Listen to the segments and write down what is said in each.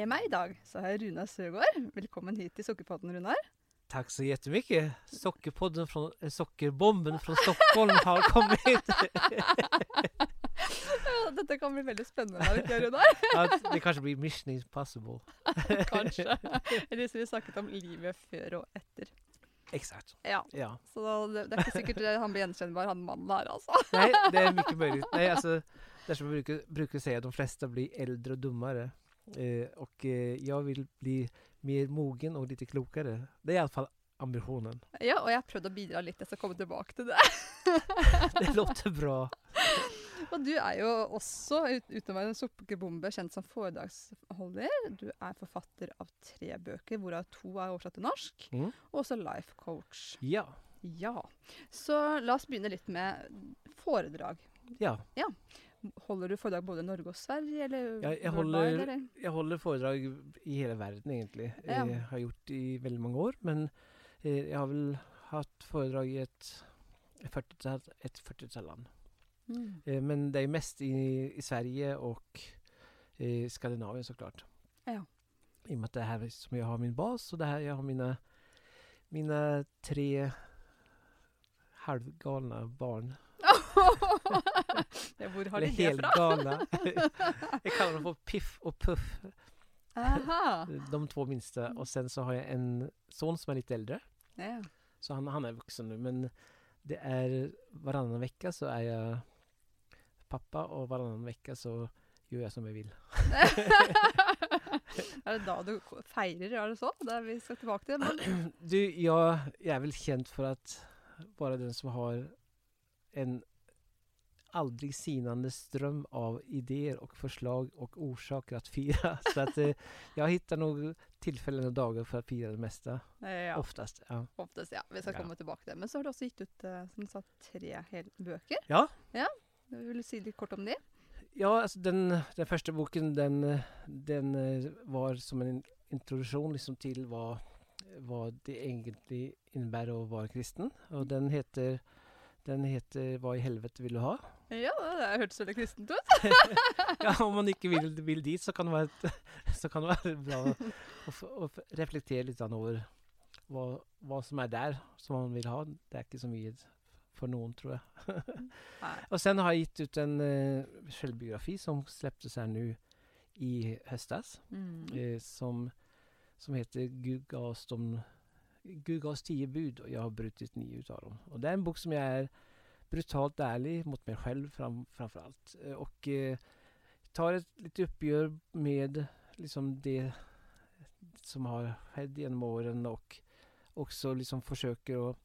Med meg i dag så har jeg Runar Søgaard. Velkommen hit til Sukkerpodden, Runar. Tack så jättemycket. Sockerpodden från, eh, Sockerbomben från Stockholm har kommit. Ja, dette kan bli det ikke, Runar? Att det kanske blir mission impossible. Kanskje. Eller så vi snakket om livet før og etter. Exakt. Ja, Ja. Så det, det er ikke sikkert han blir gjenkjennbar, han mannen her, altså. Nej, det är mycket möjligt. Nej, alltså, det är som jag brukar, brukar säga, de flesta blir äldre och dummare. Eh, och eh, jag vill bli mer mogen och lite klokare. Det är i alla fall ambitionen. Ja, har prøvd å bidra litt. Jeg skal komme tilbake til det. Det låter bra. Og du er jo også, ut, utover en sukkerbombe, kjent som foredragsholder. Du er forfatter av tre bøker, hvorav to er oversatt til norsk. Mm. Og også life coach. Ja, Ja. Så la oss begynne litt med foredrag. ja. Holder du foredrag både i Norge og Sverige, eller Ja, jeg worldwide, holder- eller? Jag håller föredrag i hela världen egentligen. Ja. Eh, har gjort i väldigt många år men eh, jag har väl haft föredrag i ett 40-tal ett 40 land. Mm. Eh, men det är mest i, i Sverige och eh, Skandinavien såklart. Ja. I och med att det här är som jag har min bas och det här jag har mina, mina tre halvgalna barn. Ja, hvor har Eller de det fra? helgalna. jag kallar dem för Piff och Puff. Aha. De två minsta. Och sen så har jag en son som är lite äldre. Ja. Så han, han är vuxen nu. Men det är varannan vecka så är jag pappa och varannan vecka så gör jag som jag vill. er det da du feirer, er det så? Er vi skal tilbake til. Men Du, jag, jag är väl känd för att vara den som har en aldrig sinande ström av idéer och förslag och orsaker att fira. Så att eh, jag hittar nog tillfällen och dagar för att fira det mesta. ja, Oftast. Ja. oftest, ja. Vi skal Ja. komme tilbake til det. Men så har du også gitt ut eh, som du sa, tre bøker. Ja. ja. Vil du si litt kort om de? Ja, alltså den, den första boken den, den eh, var som en introduktion liksom till vad, vad det egentligen innebär att vara kristen. Och den heter, den heter Vad i helvete vill du ha? Ja, det hørtes veldig kristent ut. Ja, om man inte vill, vill dit så kan det ett, så kan det vara bra att f- reflektera lite grann över vad, vad som är där som man vill ha. Det är inte så mycket för någon tror jag. Nei. Och sen har jag gett ut en eh, självbiografi som släpptes här nu i höstas. Mm. eh, som, som heter Gud gav oss de Gud gav oss tio bud och jag har brutit nio utav dem. Och det är en bok som jag är brutalt ärlig mot mig själv fram, framförallt. Eh, och eh, tar ett lite uppgör med liksom det som har skett genom åren och också liksom försöker att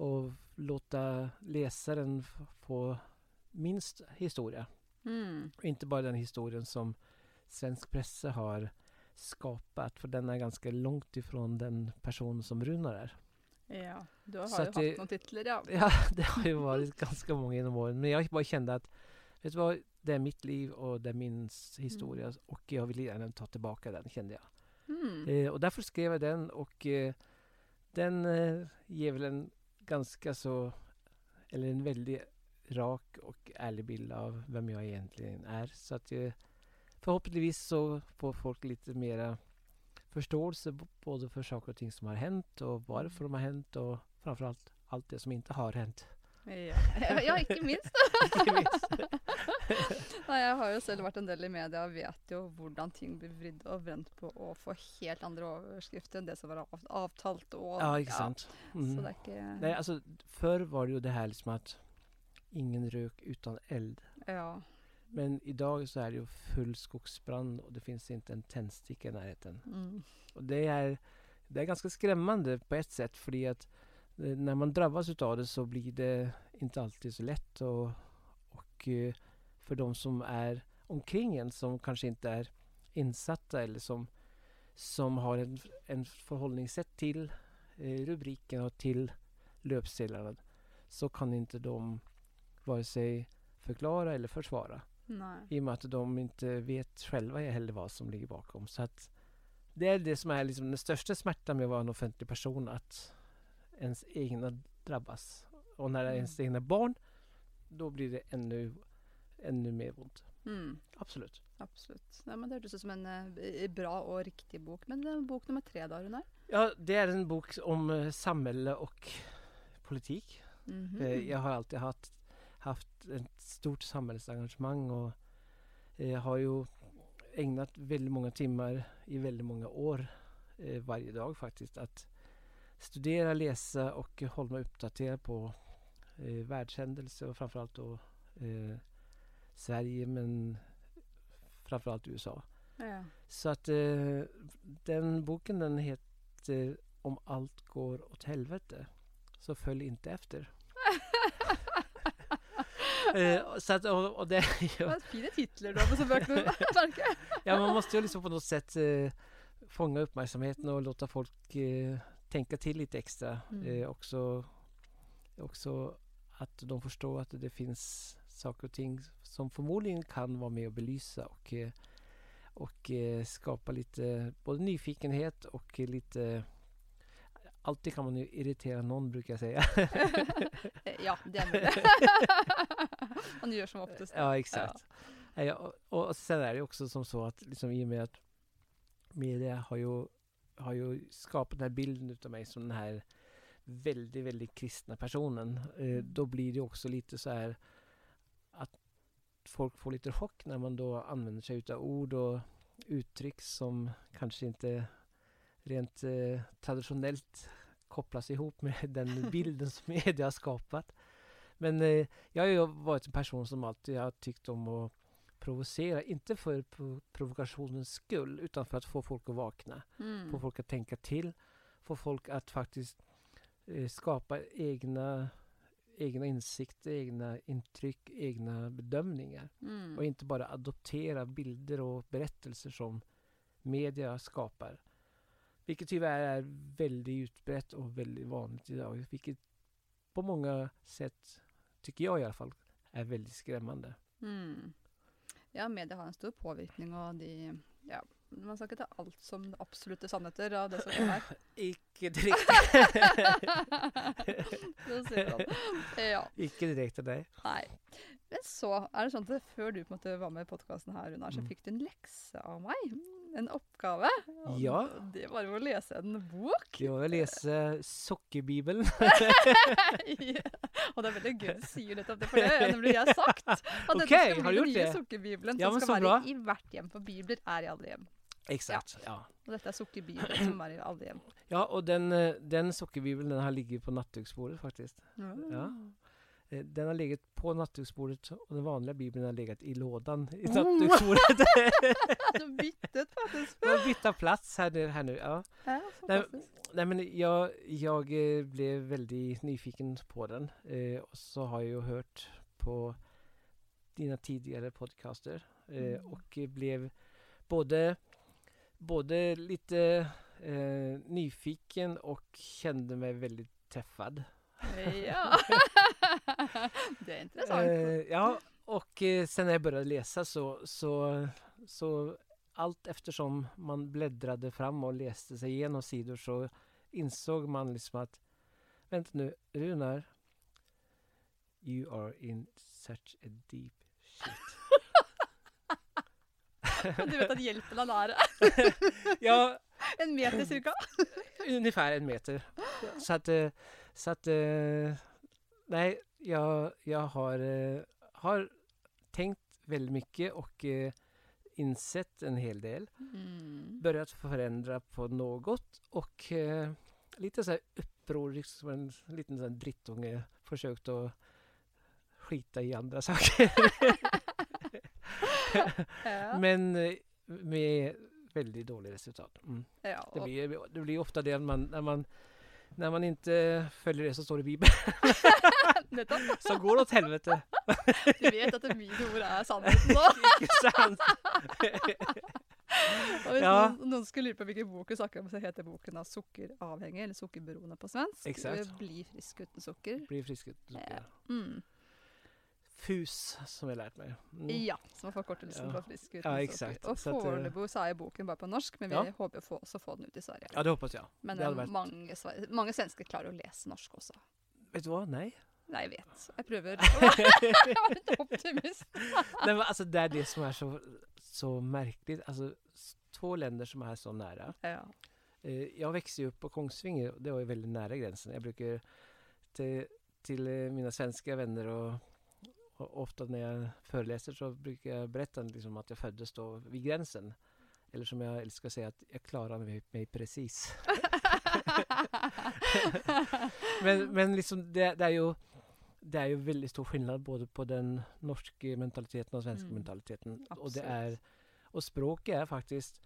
och låta läsaren få minst historia. Mm. Inte bara den historien som svensk presse har skapat. För den är ganska långt ifrån den person som Runar är. Ja. Du har Så jo at det- noen titler, ja. Ja, det har ju varit ganska många genom åren. Men jag bara kände att vet du vad, det är mitt liv och det är min historia. Mm. Och jag vill gärna ta tillbaka den kände jag. Mm. Eh, och därför skrev jag den och eh, den eh, ger väl en ganska så, eller en väldigt rak och ärlig bild av vem jag egentligen är. Så att eh, förhoppningsvis så får folk lite mera förståelse både för saker och ting som har hänt och varför de har hänt och framförallt allt det som inte har hänt. Ja. ja, ikke minst. Ikke minst. Nei, jeg har jo selv vært en del i media og vet jo hvordan ting blir vridd og vrent på og får helt andre overskrifter enn det som var av, avtalt. Og, Ja, inte sant? Så Mm. det er ikke Nej, alltså förr var det ju det här liksom att ingen rök utan eld. Ja. Men idag så är det ju full skogsbrand och det finns inte en tändsticka i närheten. Mm. Och det är, det är ganska skrämmande på ett sätt för att eh, när man drabbas utav det så blir det inte alltid så lätt och, och eh, för de som är omkring en som kanske inte är insatta eller som som har en, en förhållningssätt till eh, rubriken och till löpsedlarna så kan inte de vare sig förklara eller försvara. Nej. I och med att de inte vet själva heller vad som ligger bakom. Så att det är det som är liksom den största smärtan med att vara en offentlig person. Att ens egna drabbas. Och när det är ens Mm. egna barn då blir det ännu, ännu mer ont. Mm. Absolut. Absolutt. Nei, men Det hørtes ut som en eh, bra og riktig bok. Men eh, bok nummer tre, da, Runar? Ja, det är en bok om eh, samhälle och politik. Mhm. Eh, Jag har alltid haft, haft ett stort samhällsengagemang och eh, har ju ägnat väldigt många timmar i väldigt många år eh, varje dag faktiskt att studera, läsa och hålla mig uppdaterad på eh, världshändelser och framförallt då eh, Sverige men framförallt USA. Ja. Så att eh, den boken den heter Om allt går åt helvete. Så följ inte efter. Eh, så att, och, och det, Hva fine titler du har på merker jeg. ja, man måste ju liksom på något sätt eh, fånga uppmärksamheten och låta folk eh, tänka till lite extra. Mm. Eh, också, också att de förstår att det finns saker och ting som förmodligen kan vara med och belysa och, och skapa lite både nyfikenhet och lite Alltid kan man ju irritera någon brukar jag säga. Ja, det er mulig. Han gjør som oftest. ja, exakt. Ja. och, och sen är det också som så att liksom, i och med att media har ju, har ju skapat den här bilden utav mig som den här väldigt, väldigt kristna personen. Eh, då blir det också lite så här att folk får lite chock när man då använder sig utav ord och uttryck som kanske inte rent eh, traditionellt kopplas ihop med den bilden som media har skapat. Men eh, jag har ju varit en person som alltid har tyckt om att provocera, inte för pro- provokationens skull utan för att få folk att vakna, Mm. få folk att tänka till, få folk att faktiskt eh, skapa egna, egna insikter, egna intryck, egna bedömningar Mm. och inte bara adoptera bilder och berättelser som media skapar. Vilket tyvärr är väldigt utbrett och väldigt vanligt idag. Vilket på många sätt, tycker jag i alla fall, är väldigt skrämmande. Mm. Ja, media har en stor påvirkning, og de Ja, man skal ikke ta alt som absolutte sannheter av det som er her. Icke direkt. Ja. icke direkt av dig. Nei. Men så er det sånn at før du på en måte var med i podkasten her, Runar, så Mm. fikk du en lekse av meg. En oppgave. Ja. Det var å lese en bok. Jag läser Sockerbibeln. ja. Og det er veldig gøy du sier nettopp det, for det har nemlig jeg sagt. At dette Ok, skal har bli den nye det? sukkerbibelen Ja, som skal være bra. i hvert hjem. For bibler er i alle hjem. Exakt. Ja. Og dette er sukkerbibelen som er i alle hjem. ja, och den, eh, den sockerbibeln den har ligger på nattduksbordet faktiskt. Ja. Eh, Den har legat på nattduksbordet och den vanliga bibeln har legat i lådan i Oh. nattduksbordet. Du byttet faktisk. Man bytte plats här nu. Här nu ja. Ja, Nej. Nej, men jag, jag eh, blev väldigt nyfiken på den. Eh, och så har jag ju hört på dina tidigare podcaster eh, Mm. och blev både, både lite eh, nyfiken och kände mig väldigt träffad. Ja. Det er interessant. Eh, ja, och eh, sen när jag började läsa så, så, så allt eftersom man bläddrade fram och läste sig igenom sidor så insåg man liksom att vänta nu, Runar, you are in such a deep shit. Du vet at hjelpen er nære. ja, En meter cirka. ungefär en meter. Så att, eh, så att eh, nej, jag, jag har, eh, har tänkt väldigt mycket och eh, insett en hel del. Mm. Börjat förändra på något och eh, lite så här upprorig som en liten sån drittunge försökt att skita i andra saker. Ja. Men eh, med väldigt dåligt resultat. Mm. ja. Det blir, det blir ofta det man, när man när man inte följer det som står i Bibeln så går det åt helvete. Du vet at mine ord er sannheten nå. Ikke sant? Hvis Ja. noen, noen skulle lure på hvilken bok vi snakker om, så heter boken da 'Sukkeravhengig', eller 'Sukkerberoende' på svensk. Exakt. Bli frisk uten sukker. Blir frisk uten sukker. Mm. FUS, som jeg har lært meg. Mm. Ja, som er forkortelsen Ja. på frisk uten Ja, exakt. Så at, eh, så er boken bare på norsk, men vi Ja. å få, også få den ut i Sverige. Ja, det hoppas jeg. Men det det hadde er vært mange, sve- mange svensker klarer å lese norsk også. Vet du hva? Nei. Nei, jeg vet. Jeg prøver å være litt optimist. Nej, men alltså, det är det som är så, så märkligt. Alltså, två länder som är så nära. Ja. Eh, jag växte upp på Kongsvinger och det var ju väldigt nära gränsen. Jag brukar till, till eh, mina svenska vänner och, och ofta när jag föreläser så brukar jag berätta liksom att jag föddes då vid gränsen. Eller som jag älskar att säga att jag klarar mig, mig precis. men, men liksom det, det är ju det är ju väldigt stor skillnad både på den norska mentaliteten och svenska Mm. mentaliteten. Och Absolut. det är och språk är faktiskt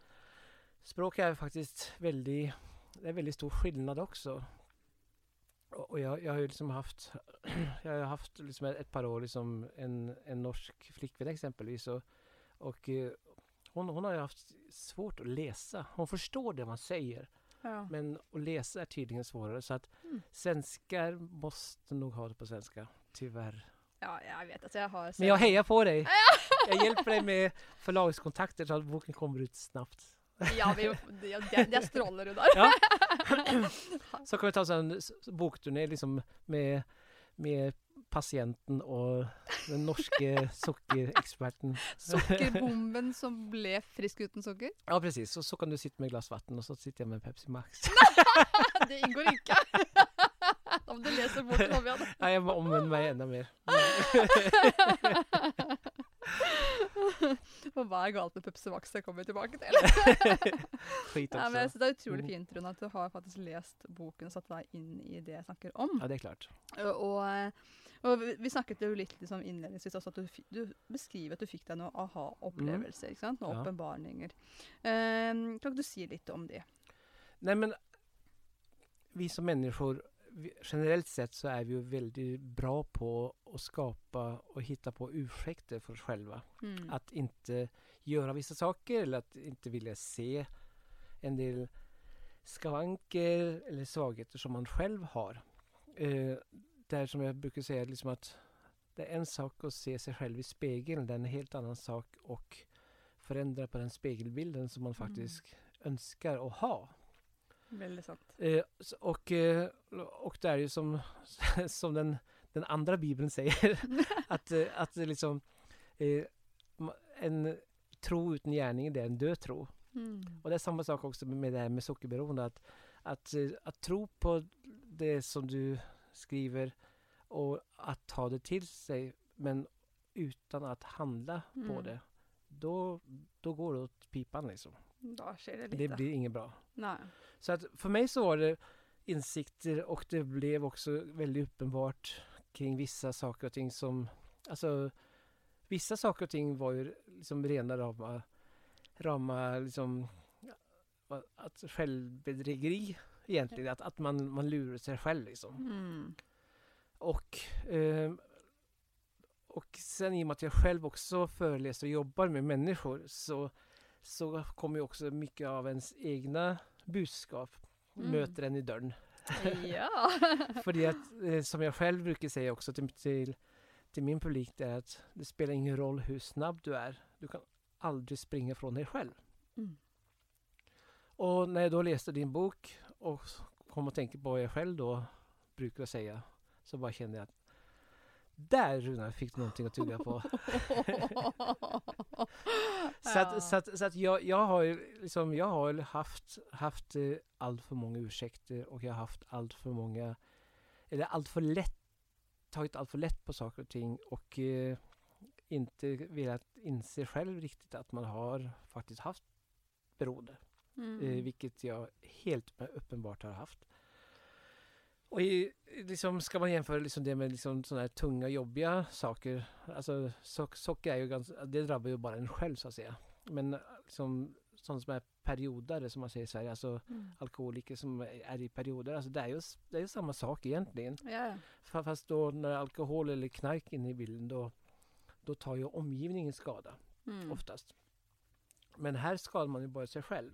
språk är faktiskt väldigt det är väldigt stor skillnad också. Och jag, jag har ju liksom haft jag har haft liksom ett par år liksom en, en norsk flickvän exempelvis och, och eh, hon, hon har ju haft svårt att läsa. Hon förstår det man säger ja. men att läsa är tydligen svårare så att Mm. svenskar måste nog ha det på svenska, tyvärr. ja, jeg vet. Altså, jeg har Men jag hejar på dig! Jag hjälper dig med förlagskontakter så att boken kommer ut snabbt. Ja, vi, det, det, det stråler jo der. Ja. Så kan vi ta en bokturné liksom med, med patienten och den norske sockerexperten. Sukkerbomben som ble frisk uten sukker. Ja precis, så, så kan du sitta med glas vatten och så sitter jag med Pepsi Max. Det inngår ikke. Da må du lese boken om igjen. Ja, jag omvänder mig ännu mer. Og hva er galt med Pepsi Max? Det kommer vi tilbake til. Skit Ja, men jeg också. synes det er utrolig Mm. fint Rune, at du har faktisk lest boken og satt deg inn i det jeg snakker om. Ja, det är klart. Og, og vi- snakket jo litt liksom innledningsvis også at du, du beskriver at du fikk deg noen aha-opplevelser. ikke sant? Noen Ja. åpenbaringer. Um, kan ikke du si litt om det? Nej men vi som människor, generellt sett så är vi ju väldigt bra på att skapa och hitta på ursäkter för oss själva. Mm. Att inte göra vissa saker eller att inte vilja se en del skavanker eller svagheter som man själv har. Eh, det är som jag brukar säga liksom att det är en sak att se sig själv i spegeln, det är en helt annan sak att förändra på den spegelbilden som man Mm. faktiskt önskar att ha. Veldig sant. Eh, och, eh, och det är ju som, som den, den andra bibeln säger, att, eh, att liksom eh, en tro utan gärning det är en död tro. Mm. Och det är samma sak också med det här med sockerberoende. Att, att, eh, att tro på det som du skriver och att ta det till sig men utan att handla på Mm. det. Då, då går det åt pipan liksom. Det Det blir inget bra. Nei. Så att för mig så var det insikter och det blev också väldigt uppenbart kring vissa saker och ting som, alltså vissa saker och ting var ju liksom rena rama, rama liksom, att självbedrägeri egentligen, att, att man, man lurar sig själv liksom. Mm. Och, ehm, och sen i och med att jag själv också föreläser och jobbar med människor så, så kommer ju också mycket av ens egna budskap Mm. möter en i dörren. Ja. För att, eh, som jag själv brukar säga också till, till, till min publik, det är att det spelar ingen roll hur snabb du är. Du kan aldrig springa från dig själv. Mm. Och när jag då läste din bok och kom att tänka på vad jag själv då brukar säga, så bara kände jag att där Runa fick du någonting att tugga på. Så att, så att, så att jag, jag har ju liksom, jag har haft, haft eh, allt för många ursäkter och jag har haft allt för många, eller allt för lätt, tagit allt för lätt på saker och ting och eh, inte velat inse själv riktigt att man har faktiskt haft beroende. Mm. Eh, vilket jag helt uppenbart har haft. Och i, liksom, ska man jämföra liksom det med liksom sådana här tunga jobbiga saker. Alltså sock, socker är ju ganska, det drabbar ju bara en själv så att säga. Men liksom, sånt som är periodare som man säger i Sverige, alltså Mm. alkoholiker som är i perioder. Alltså det är ju, det är ju samma sak egentligen. Fa- Fast då när alkohol eller knark är inne i bilden då, då tar ju omgivningen skada Mm. oftast. Men här skadar man ju bara sig själv.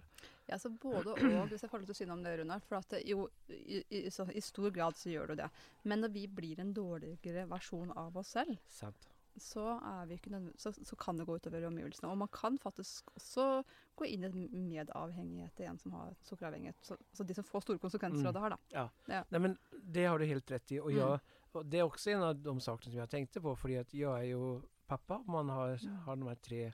Ja, så både og, hvis jeg får lov til å si noe om det, Runar. For at det, jo, i, i, så, i stor grad så gjør du det. Men når vi blir en dårligere versjon av oss selv, Sant. så, så, så kan det gå utover omgivelsene. Og man kan faktisk også gå inn i en medavhengighet til en som har sukkeravhengighet. Så, så de som får store konsekvenser Mm. av det her, da. Nej men det har du helt rätt i. Och Mm. jag, och det är också en av de sakerna som jag tänkte på. För att jag är ju pappa och man har, har de här tre,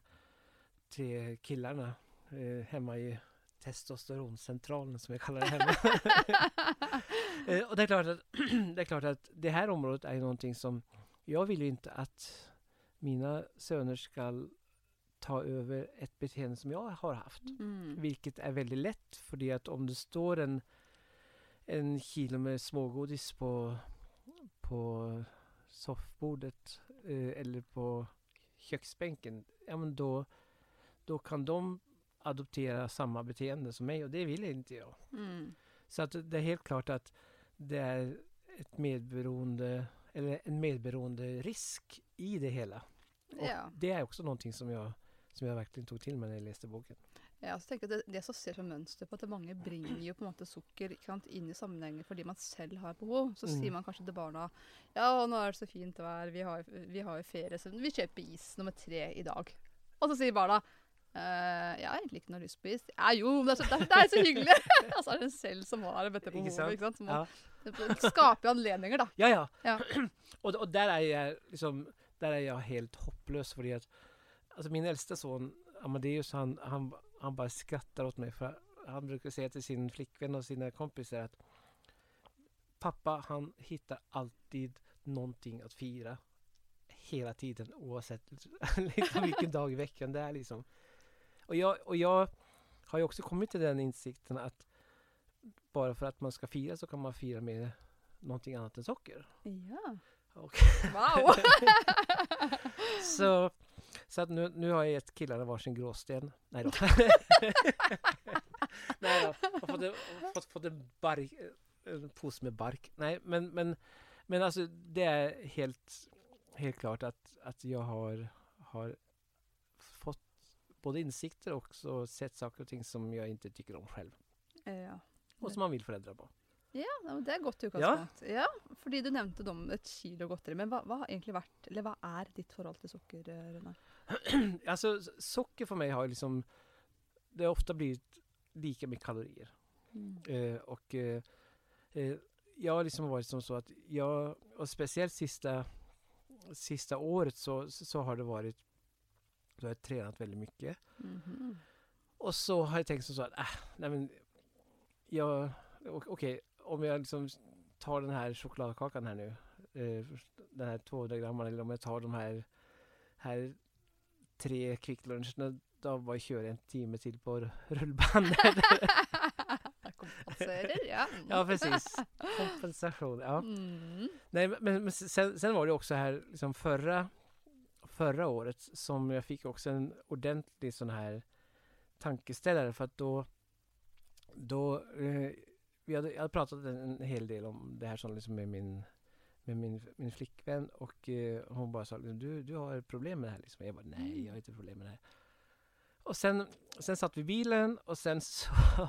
tre killarna eh, hemma i testosteroncentralen som jag kallar det hemma. eh, och det är, klart att, det är klart att det här området är någonting som jag vill ju inte att mina söner ska ta över ett beteende som jag har haft. Mm. Vilket är väldigt lätt för att om det står en, en kilo med smågodis på, på soffbordet eh, eller på köksbänken, ja men då, då kan de adoptera samma beteende som mig och det vill inte jag. Mm. Så att det är helt klart att det är ett medberoende eller en medberoende risk i det hela. Och Ja. det är också någonting som jag, som jag verkligen tog till mig när jag läste boken. Ja, så tenker jeg det, det som ser som mønster på at mange bringer jo på sukker ikke sant, inn i sammenhenger fordi man selv har behov. Så Mm. sier man kanskje til barna ja, nå er det så fint vær, vi har, vi har ferie, så vi kjøper is nummer tre i dag. Og så sier barna «Eh, jeg har egentlig ikke noe lyst på is. Ja jo, det er så, det er, det er så hyggelig! Og så er det en selv som har dette behovet. Ikke sant? Man Ja. skaper anledninger, da. Ja, ja. Ja. och, och där är jag liksom, där är jag helt hopplös för att alltså min äldsta son Amadeus han, han, han bara skrattar åt mig för han brukar säga till sin flickvän och sina kompisar att pappa han hittar alltid någonting att fira hela tiden oavsett liksom vilken dag i veckan det är liksom. Och jag, och jag har ju också kommit till den insikten att bara för att man ska fira så kan man fira med någonting annat än socker. Ja. Och Wow! så, så att nu, nu har jag gett killarna varsin gråsten. Nej då. Nej då. Jag har fått fått, fått en, bark, en påse med bark. Nej, men, men, men alltså det är helt, helt klart att, att jag har, har både insikter och också sett saker och ting som jag inte tycker om själv. ja. Och som man vill förändra på. Ja, ja, det er godt utgangspunkt. Ja. fordi du nevnte det om et kilo godteri. Men hva, hva har egentlig vært, eller hva er ditt forhold til sukker, eh, Runar? alltså s- socker för mig har liksom det har ofta blivit lika med kalorier. Eh, och eh, eh, jag har liksom varit som så att jag, och speciellt sista, sista året så, så har det varit, har jag tränat väldigt mycket. Mhm. Och så har jag tänkt som så att, äh, nej men, jag, okej, om jag liksom tar den här chokladkakan här nu, eh, den här 200 grammarna, eller om jag tar de här, här tre kvickluncherna, då bara kör jag en timme till på rullbandet. Ja, precis. Kompensation, ja. Mm. Nej, men, men sen, sen var det också här liksom förra, förra året som jag fick också en ordentlig sån här tankeställare för att då, då eh, vi hade, jag hade pratat en, en hel del om det här som liksom med min med min, min flickvän och eh, hon bara sa du, du har problem med det här liksom. Jag bara nej, jag har inte problem med det här. Och sen, sen satt vi i bilen och sen så,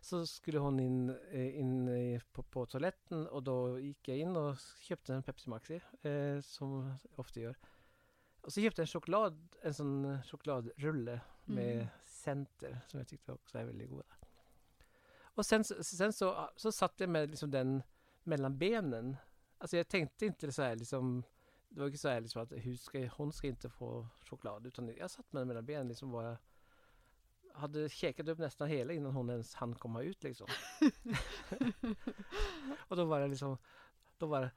så skulle hon in, eh, in eh, på, på toaletten och då gick jag in och köpte en Pepsi Maxi eh, som jag ofta gör. Och så köpte jag en choklad, en sån chokladrulle med Mm. center som jag tyckte också är väldigt goda. Och sen, så- sen så, så satt jag med liksom den mellan benen. Alltså jag tänkte inte så här liksom det var inte så här liksom att hur ska, hon ska inte få choklad utan jag satt med den mellan benen liksom bara hade käkat upp nästan hela innan hon ens hann komma ut liksom. och då var det liksom då var det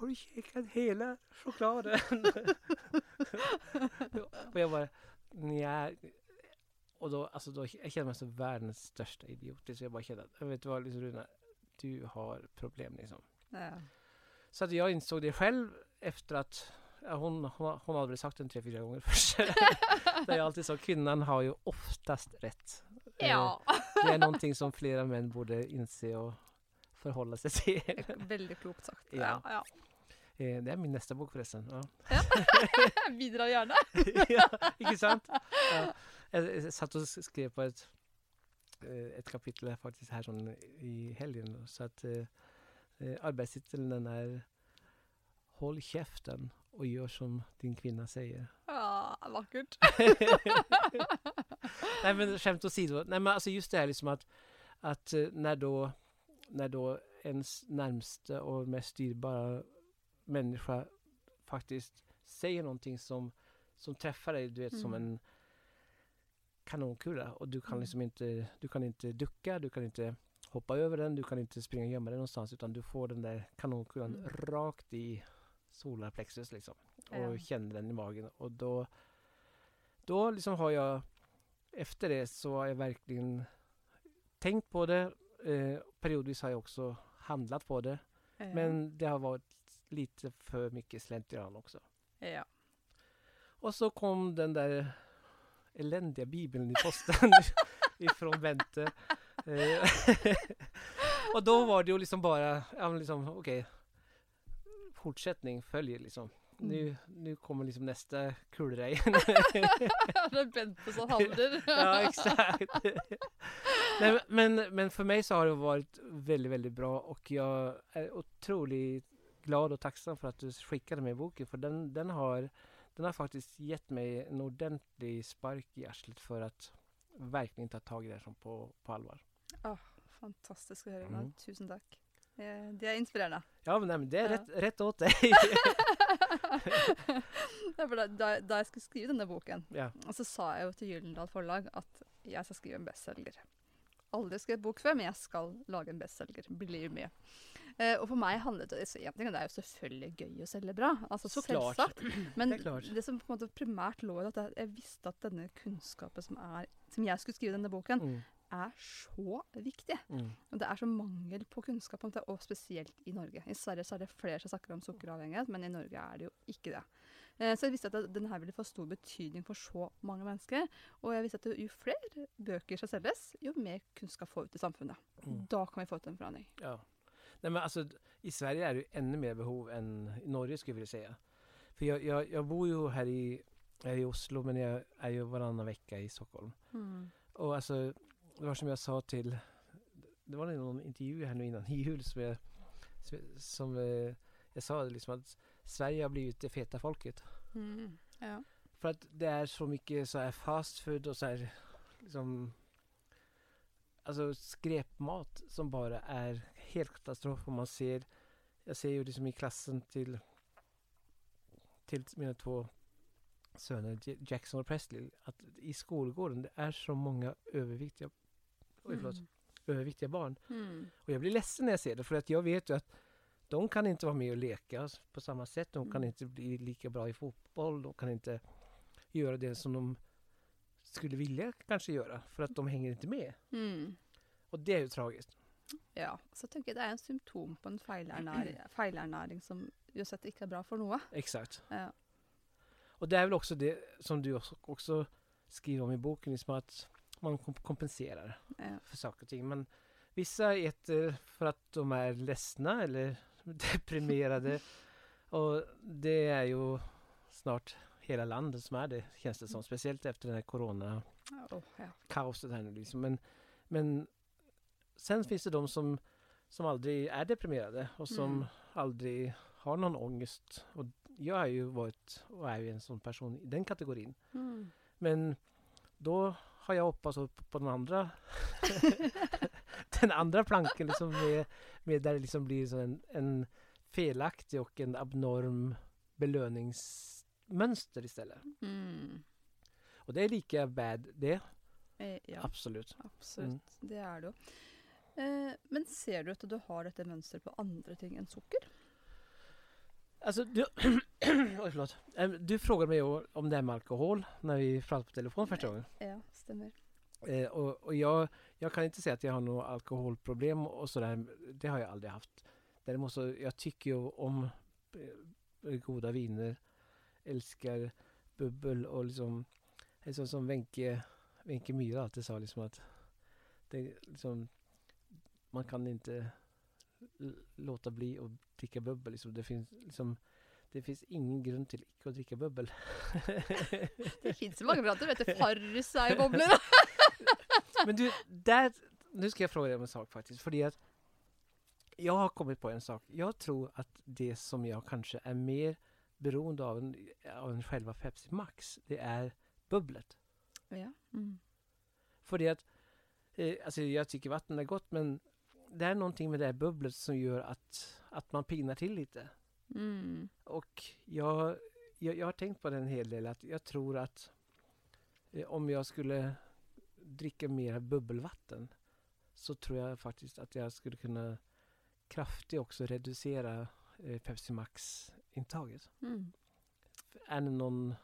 Har du käkat hela chokladen? och jag bara Nja Och då, alltså då jag kände mig som världens största idiot. Så jag bara kände att, jag vet du vad liksom, Runa, du har problem liksom. Ja. Så att jag insåg det själv efter att ja, hon, hon, hon hade väl sagt det tre, fyra gånger först. Där jag alltid sa kvinnan har ju oftast rätt. Eh, ja. Det är någonting som flera män borde inse och förhålla sig till. Veldig klokt sagt. Ja. Ja, ja. Det är min nästa bok förresten. Ja. Bidrar gjerne. ja, inte sant? Ja. jag, satt och skrev på ett, eh, ett kapitel här faktiskt här sån, i helgen. Så att eh, eh, arbetstiteln är Håll käften och gör som din kvinna säger. Ja, vackert. Nej men skämt åsido. Nej men alltså just det här liksom att, att eh, när då, när då ens närmste och mest dyrbara människa faktiskt säger någonting som, som träffar dig, du vet som Mm. en kanonkula och du kan Mm. liksom inte, du kan inte ducka, du kan inte hoppa över den, du kan inte springa och gömma dig någonstans utan du får den där kanonkulan Mm. rakt i solarplexus liksom och Ja. känner den i magen och då då liksom har jag efter det så har jag verkligen tänkt på det. Eh, periodvis har jag också handlat på det. Ja. Men det har varit lite för mycket slentrian också. ja. Och så kom den där eländiga bibeln i posten ifrån Bente. Eh, och då var det ju liksom bara, ja liksom okej. fortsättning följer liksom. Nu, nu kommer liksom nästa kulra igen. är Bente som handlar. ja, exakt. Nej, men, men för mig så har det varit väldigt, väldigt bra och jag är otroligt glad och tacksam för att du skickade mig boken för den, den, har, den har faktiskt gett mig en ordentlig spark i arslet för att verkligen ta tag i det här som på, på allvar. Fantastiskt att höra. Mm. Tusen tack. Det är inspirerande. Ja, men, nej, men det är Ja. rätt, rätt åt dig. Da, da, da jeg skulle skrive denne boken, ja. så sa jeg jo til Gyldendal Forlag at jeg skal skrive en bestselger. Aldri skrevet bok før, men jeg skal lage en bestselger. Bli med. Eh, og for meg handlet det så en ting, Det er jo selvfølgelig gøy å selge bra. altså Så klart. Selvsagt. Men Det klart. det som på en måte primært lå i at jeg, jeg visste at denne kunnskapen som, er, som jeg skulle skrive i denne boken, Mm, er så viktig. mm, Og det er så mangel på kunnskap om det, og spesielt i Norge. I Sverige så er det flere som snakker om sukkeravhengighet, men i Norge er det jo ikke det. Eh, Så jeg visste at det- den her ville få stor betydning for så mange mennesker. Og jeg visste at jo flere bøker som selges, jo mer kunnskap får vi ut i samfunnet. mm. Da kan vi få til en forandring. Ja. Nej, men alltså, I Sverige är det ju ännu mer behov än i Norge skulle jag vilja säga. För jag, jag, jag bor ju här i, här i Oslo men jag är ju varannan vecka i Stockholm. Och alltså, det var som jag sa till, det var någon intervju här nu innan jul som jag, som, som eh, jag sa liksom att Sverige har blivit det feta folket. Ja. För att det är så mycket så här fast food och så här liksom Alltså skräpmat som bara är helt katastrof och man ser Jag ser ju liksom i klassen till Till mina två söner Jackson och Presley att i skolgården det är så många överviktiga Oj förlåt Mm. Överviktiga barn Mm. och jag blir ledsen när jag ser det för att jag vet ju att de kan inte vara med och leka på samma sätt. De kan Mm. inte bli lika bra i fotboll. De kan inte göra det som de skulle vilja kanske göra för att de hänger inte med. Mm. Och det är ju tragiskt. Ja. Så tenker jeg det er en symptom på en feilernæring som uansett ikke er bra for noe. Exakt. Ja. Och det är väl också det som du också, skriver om i boken, liksom att man kom- kompenserar Ja. för saker och ting. Men vissa äter för att de är ledsna eller deprimerade. och det är ju snart hela landet som är det, känns det som. Speciellt efter den här corona-kaoset Åh, ja. här nu liksom. Men, men sen finns det de som, som aldrig är deprimerade och som Mm. aldrig har någon ångest. Och jag har ju varit och är ju en sån person i den kategorin. Mm. Men då har jag hoppats upp på den andra den andra planken liksom med, med där det liksom blir så en, en felaktig och en abnorm belöningsmönster istället. Mm. Och det är lika bad det, Eh, Ja. absolut. Absolutt, Mm. det er det. Eh, men ser du at du har dette mønsteret på andre ting enn sukker? Alltså, du, oj, förlåt. Du frågade mig om det här med alkohol när vi pratade på telefon första gången. Ja, stemmer. Eh, och och jag, jag kan inte säga att jag har något alkoholproblem och sådär. Det har jag aldrig haft. Däremot så jag tycker ju om eh, goda viner. Älskar bubbel och liksom så som Wenche, Wenche Myhre alltid sa liksom att det liksom man kan inte låta bli att dricka bubbel liksom. Det finns liksom det finns ingen grunn til ikke å drikke bubbel. Det fins mange varianter. Vet du, Farris er jo bobler. Men du, där, nu ska jag fråga dig om en sak faktiskt. Fordi att jag har kommit på en sak. Jag tror att det som jag kanske är mer beroende av än, av än själva Pepsi Max, det är bubblet. Ja. Mm. Fordi att, eh, alltså jag tycker vatten är gott men det är någonting med det här bubblet som gör att, att man pignar till lite. Mm. Och jag, jag, jag har tänkt på det en hel del att jag tror att eh, om jag skulle dricka mer bubbelvatten så tror jag faktiskt att jag skulle kunna kraftigt också reducera eh, Pepsi Max-intaget. Mm. Är det någon,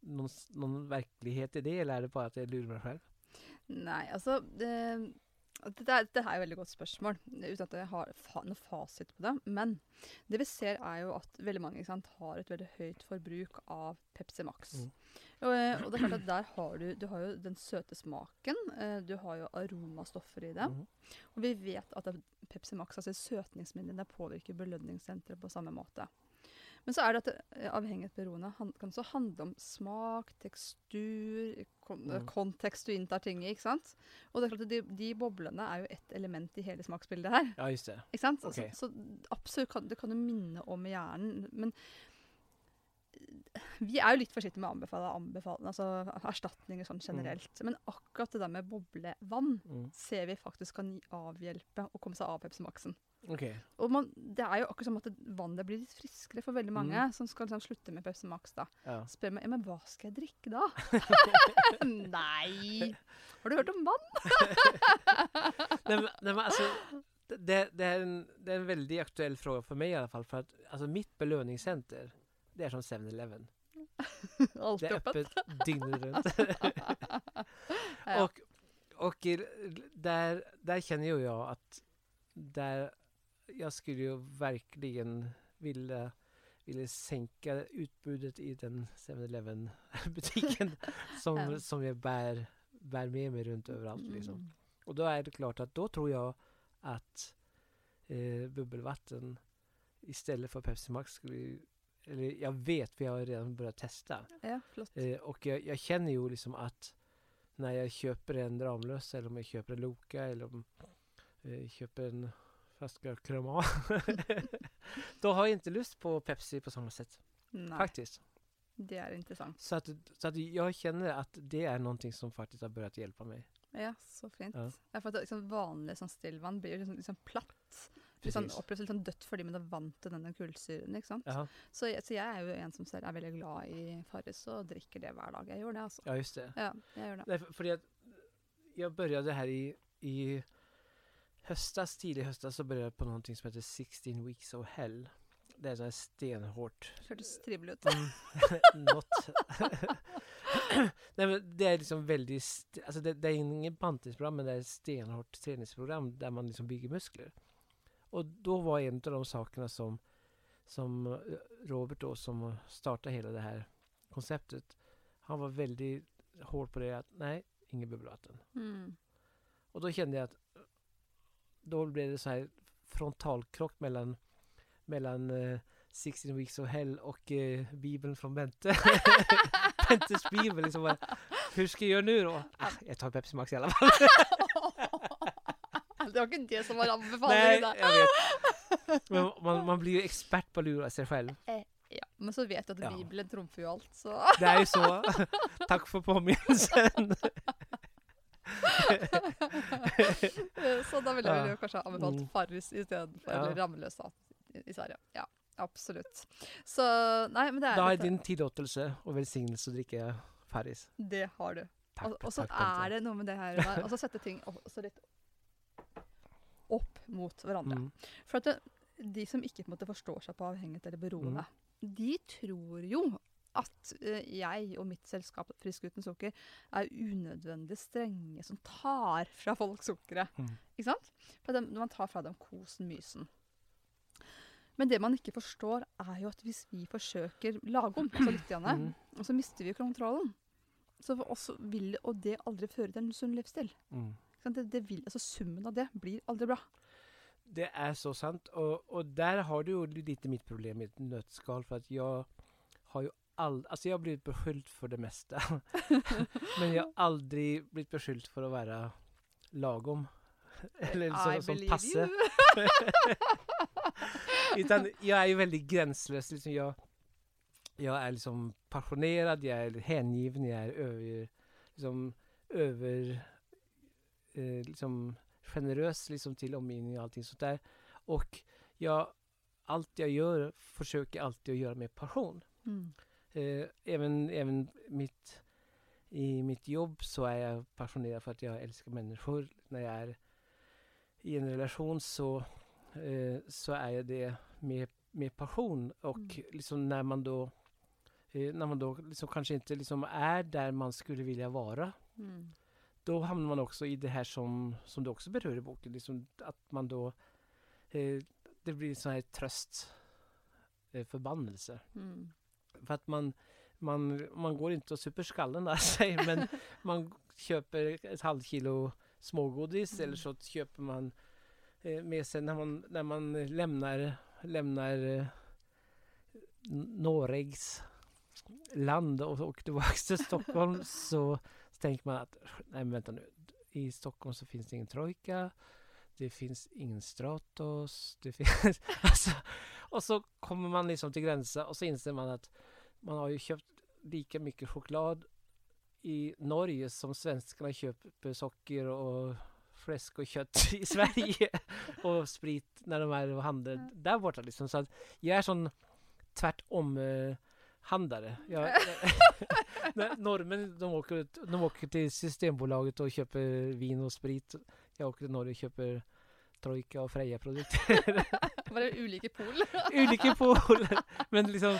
någon, någon verklighet i det eller är det bara att jag lurar mig själv? Nei, altså det, det, er, det er et veldig godt spørsmål, uten at jeg har fa noe fasit på det. Men det vi ser, er jo at veldig mange sant, har et veldig høyt forbruk av Pepsi Max. Mm. Og, eh, og det er klart at der har du, du har jo den søte smaken, eh, du har jo aromastoffer i det. Mhm. Og vi vet at Pepsi Max, altså søtningsmidlene, påvirker belønningssenteret på samme måte. Men så er det at eh, avhengighet beroende kan også handle om smak, tekstur, kon Mm. kontekst du inntar ting i. ikke sant? Og det er klart at de, de boblene er jo ett element i hele smaksbildet her. Ja, just det. ikke sant? Ok. Så, så absolutt kan, det kan jo minne om hjernen. Men vi er jo litt forsiktige med å anbefale, anbefale altså erstatninger sånn generelt. Men akkurat det der med boblevann Mm. ser vi faktisk kan avhjelpe å komme seg av Pepsi Okej. Og man, det er jo akkurat som at vannet blir litt friskere for veldig mange Mm. som skal liksom slutte med Pepsi Max. da. Ja. Spør meg ja, men hva skal jeg drikke da? Nei! Har du hørt om vann? nej, men, nej, men alltså, det, det, är en, det är en väldigt aktuell fråga för mig i alla fall. För att alltså, mitt belöningscenter, det är som 7-Eleven. Det är öppet. dygnet runt. Och, och där, där känner ju jag att där jag skulle ju verkligen vilja, vilja sänka utbudet i den 7-Eleven butiken som, som jag bär, bär med mig runt överallt. Liksom. Mm. Och då är det klart att då tror jag att eh, bubbelvatten istället för Pepsi Max skulle eller jag vet, för jag har redan börjat testa. Ja. Eh, och jag, jag känner ju liksom att när jag köper en Ramlösa eller om jag köper en Loka eller om eh, jag köper en flaska Crema då har jag inte lust på Pepsi på samma sätt. Nei, Faktiskt. det er interessant. Så att, så att jag känner att det är någonting som faktiskt har börjat hjälpa mig. Ja, så fint. Ja. Ja. for at det, liksom, vanlig sånn stillvann blir liksom, liksom platt. Sånn, oppleves litt sånn dødt fordi man er vant til denne kullsyren. ikke sant? Jaha. Så, jeg, så jeg er jo en som selv er veldig glad i Farris og drikker det hver dag. Jeg gjør det, altså. Ja, just det. Ja, jeg gjør det. Nej, för, för det, jag började här i, i höstas, tidig höstas, så började jag på någonting som heter 16 weeks of hell. Det är så här stenhårt. Hørtes trivelig ut. Mm, något. Nej, men det är liksom väldigt, alltså det, det är ingen bantningsprogram men det är ett stenhårt träningsprogram där man liksom bygger muskler. Och då var en av de sakerna som, som eh, Robert då som startade hela det här konceptet, han var väldigt hård på det att nej, inget bubbelvatten. Mm. Och då kände jag att då blev det så här frontalkrock mellan, mellan eh, 16 weeks of hell och eh, bibeln från Bente. Bentes bibel. Liksom bara, hur ska jag göra nu då? Ah, jag tar Pepsi Max i alla fall. det var ikke det som var Nej, anbefalingen. da. jag vet. Men man, man blir ju expert på att lura sig själv. Ja, men så vet du at Ja. Bibelen trumfer jo alt, så Det är ju så. Tack för påminnelsen. Så da ville jeg Ja. jo kanskje ha anbefalt Mm. Farris istedenfor, Ja. eller Ramløs da, i Sverige. Ja, absolutt. Så nei, men det er Då jag dette- din tillåtelse och välsignelse att dricka Farris. Det har du. Tack, Og, og så tack Bente. det noe med det der, og så sette ting også litt opp mot hverandre. Mm. For at det, de som ikke på en måte forstår seg på avhengighet eller beroende, Mm. de tror jo at eh, jeg og mitt selskap Frisk uten sukker er unødvendig strenge som tar fra folk sukkeret. Mm. Ikke sant? For når man tar fra dem kosen, mysen. Men det man ikke forstår, er jo at hvis vi forsøker lage om så litt, grann, Mm. så mister vi kontrollen, så for oss vil og det aldri føre til en sunn livsstil. Mm. Det, det vil, altså Summen av det blir aldri bra. det är så sant. Och, och där har du ju lite mitt problem med ett nötskal för att jag all, alltså jag har blivit beskylld för det mesta. Men jag har aldrig blivit beskylld för att vara lagom. Eller I som, passe. Utan jag är ju väldigt gränslös. Liksom jag, jag är liksom passionerad, jag är hängiven, jag är över, liksom, över eh, liksom generös liksom, till omgivningen och allting sånt där. Och jag, allt jag gör försöker alltid att göra med passion. Mm. Eh, även, även mitt, i mitt jobb så är jag passionerad för att jag älskar människor. När jag är i en relation så, eh, så är jag det med, med passion. Och Mm. liksom när man då eh, när man då liksom kanske inte liksom är där man skulle vilja vara Mm. då hamnar man också i det här som, som du också berör i boken. Liksom att man då eh, det blir en sån här tröst eh. Mm. För att man, man, man går inte och super skallen av sig men man köper ett halvt kilo smågodis Mm. eller så köper man eh, med sig när man, när man lämnar, lämnar eh, N- Norregs land och åker tillbaka till Stockholm så, så tänker man att nej men vänta nu. I Stockholm så finns det ingen trojka. Det finns ingen Stratos. Det finns, alltså, och så kommer man liksom till gränsen och så inser man att man har ju köpt lika mycket choklad i Norge som svenskarna köper socker och fläsk och kött i Sverige och sprit när de är och handlar Mm. där borta liksom. Så att jag är sån tvärtom eh, handlare. Jag, norrmän de åker, de åker till Systembolaget och köper vin och sprit. Jag åker till Norge och köper Trojka och Freja-produkter. Var det ulike pol? Olika poler. Men liksom,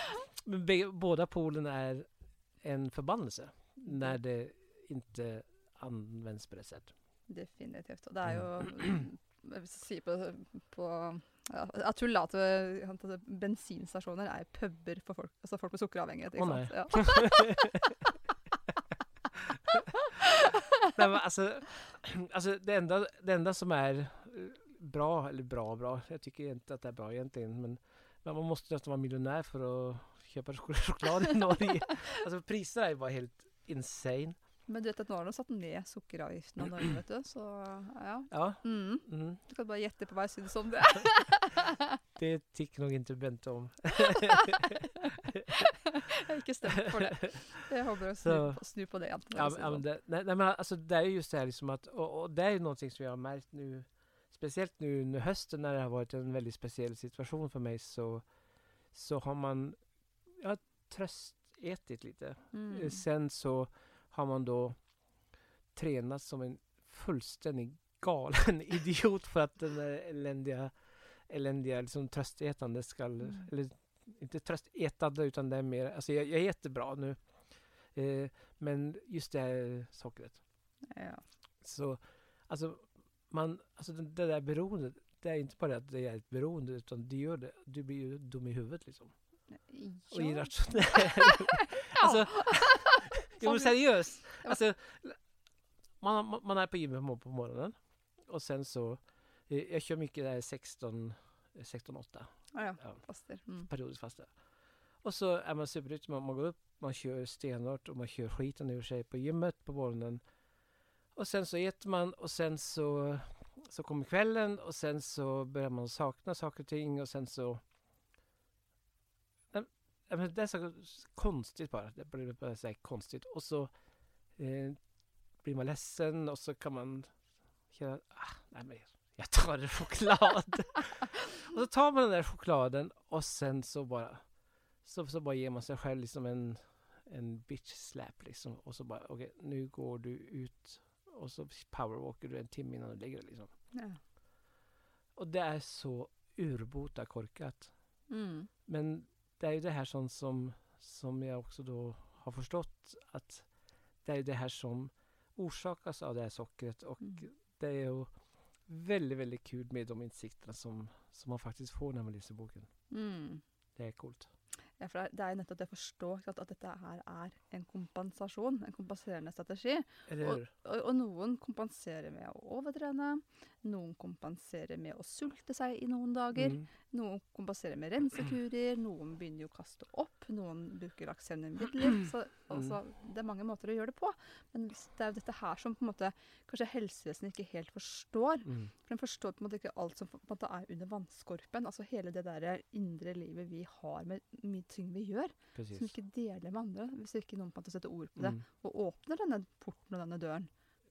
båda polen är en förbannelse när det inte används på det sättet. Definitivt. Og det er jo Jeg vil si på, på ja, Jeg tuller at det- at bensinstasjoner er puber for folk, altså folk med sukkeravhengighet. Å, Ikke nei. sant? Ja. Nej, men alltså, alltså det, enda, det enda som är eh, bra, eller bra bra, jag tycker inte att det är bra egentligen, men, men man måste nästan vara miljonär för att köpa chok- choklad i Norge. Alltså priserna är bara helt insane. Men du vet at nå har de satt ned sukkeravgiften av Norge, vet du. Så ja. Ja, Mm. mm, Du kan bare gjette på hva jeg syns om det. det tycker nog inte Bente om. jeg har ikke stemt for det. Jeg håper å snu, på- snu på det igjen. Ja, men- ja, men det, nej, nej, men alltså det är ju just det här liksom att, och, och det är ju någonting som jag har märkt nu, speciellt nu under hösten när det har varit en väldigt speciell situation för mig så, så har man ja, tröstätit lite. Mm. Sen så har man då tränat som en fullständig galen idiot för att den där eländiga, eländiga liksom tröstätande ska, Mm. eller inte tröstätande utan det är mer, alltså jag, jag är jättebra nu. Eh, men just det här sockret. Ja. Så alltså, man, alltså det, det där beroendet, det är inte bara att det är ett beroende utan det gör det, du blir ju dum i huvudet liksom. Och Ja. irrationell. alltså, jo men seriöst. Alltså, man, man- är på gymmet på- morgonen och sen så, eh, jag kör mycket där 16, 16-8 Ja, ja. Ja. Faster. Mm. periodisk fasta. Och så är man superrytm, man, man går upp, man kör stenhårt och man kör skiten ur sig på gymmet på morgonen. Och sen så äter man och sen så, så kommer kvällen och sen så börjar man sakna saker och ting och sen så Nej, men det är så konstigt bara. Det blir bara så här konstigt. Och så eh, blir man ledsen och så kan man känna, ah, nej men jag tar en choklad. och så tar man den där chokladen och sen så bara så, så bara ger man sig själv liksom en, en bitch slap liksom. Och så bara okej, nu går du ut och så powerwalker du en timme innan du lägger dig liksom. Ja. Och det är så urbota korkat. Mm. Men det är ju det här som, som, som jag också då har förstått att det är det här som orsakas av det här sockret och Mm. det är ju väldigt, väldigt kul med de insikterna som, som man faktiskt får när man läser boken. Mm. Det är coolt. For det er- nettopp det å forstå sant, at dette her er en kompensasjon, en kompenserende strategi. Hur? Og, og noen kompenserer med å overtrene, noen kompenserer med å sulte seg i noen dager, Mm. noen kompenserer med rensekurer, noen begynner jo å kaste opp, noen bruker laksemnemidler. Så altså, det er mange måter å gjøre det på. Men det er jo dette her som på en måte kanskje helsevesenet ikke helt forstår. Mm. For den forstår på en måte ikke alt som på en måte er under vannskorpen. Altså hele det der indre livet vi har med mye ting vi gjør, som vi Precis. ikke deler med ikke noen på en måte setter ord på det Mm. og åpner denne porten og denne døren.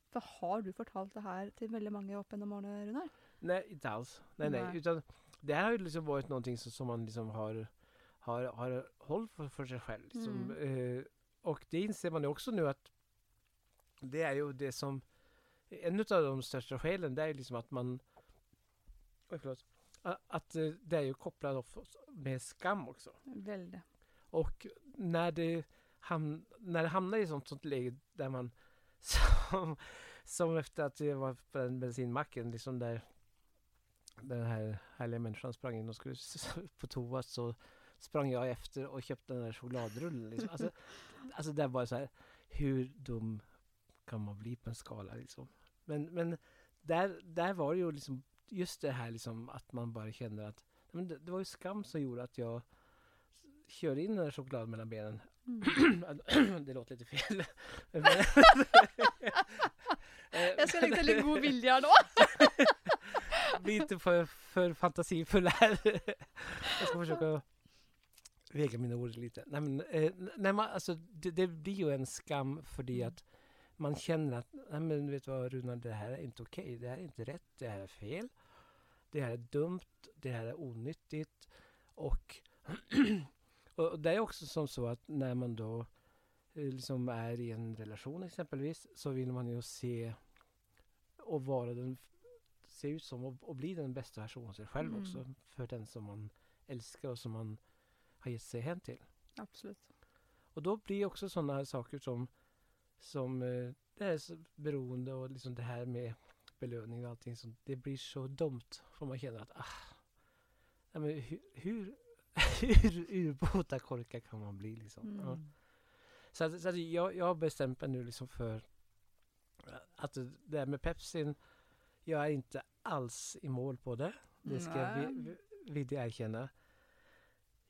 For har du fortalt det her til veldig mange opp gjennom årene, Runar? Nej, inte alls. Nej, nej. Nej. Utan det här har ju liksom varit någonting som, som man liksom har, har, har hållit för, för sig själv. Liksom. Eh, och det inser man ju också nu att det är ju det som en av de största skälen det är liksom att man oj, förlåt, att eh, det är ju kopplat med skam också. Veldig. Och när det, ham när det hamnar i sånt, sånt läge där man som, som efter att jag var på den bensinmacken liksom där den här härliga människan sprang in och skulle på toa så sprang jag efter och köpte den där chokladrullen. Liksom. Alltså, alltså det var så här, hur dum kan man bli på en skala liksom? Men, men där, där var det ju liksom just det här liksom att man bara känner att men det, det var ju skam som gjorde att jag körde in den där chokladen mellan benen. Mm. det låter lite fel. Jeg skal legge til litt god vilje her nå. Bli inte för, för fantasifull här. Jag ska försöka väga mina ord lite. Nej, men, eh, nej, man, alltså, det, det blir ju en skam för det Mm. att man känner att nej, men vet du vad Runar, det här är inte okej. Det här är inte rätt. Det här är fel. Det här är dumt. Det här är onyttigt. Och, och det är också som så att när man då eh, liksom är i en relation exempelvis så vill man ju se och vara den se ut som och, och bli den bästa versionen av sig själv Mm. också för den som man älskar och som man har gett sig hem till. Absolutt. Och då blir också sådana saker som, som eh, det här så beroende och liksom det här med belöning och allting sånt. Det blir så dumt för man känner att ah, nej men hur, hur, hur urbota korkad kan man bli liksom. Ja. Mm. Så, att, så att jag, jag har bestämt mig nu liksom för att det här med Pepsin, jag är inte alls i mål på det. Det ska jag Nej. vi- vi- vilja erkänna.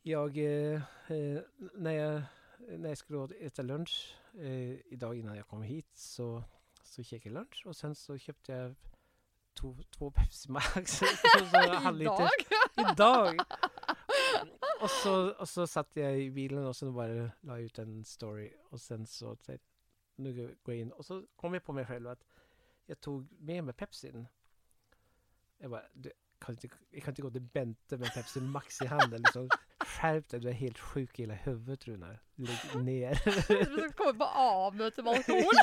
Jag, eh, eh, när jag, när jag skulle äta lunch eh, idag innan jag kom hit så, så käkade jag lunch och sen så köpte jag to, två Pepsi Max. Idag? Idag! och, så, och så satt jag i bilen och så bara la ut en story och sen så nu går jag in och så kom jag på mig själv att jag tog med mig Pepsin. Jag bara, du, kan inte, jag kan inte gå till Bente med Pepsi Max i handen. Liksom. Skärp dig, du är helt sjuk i hela huvudet Runar. Lägg ner. Du skal komme på A-møte med alkohol.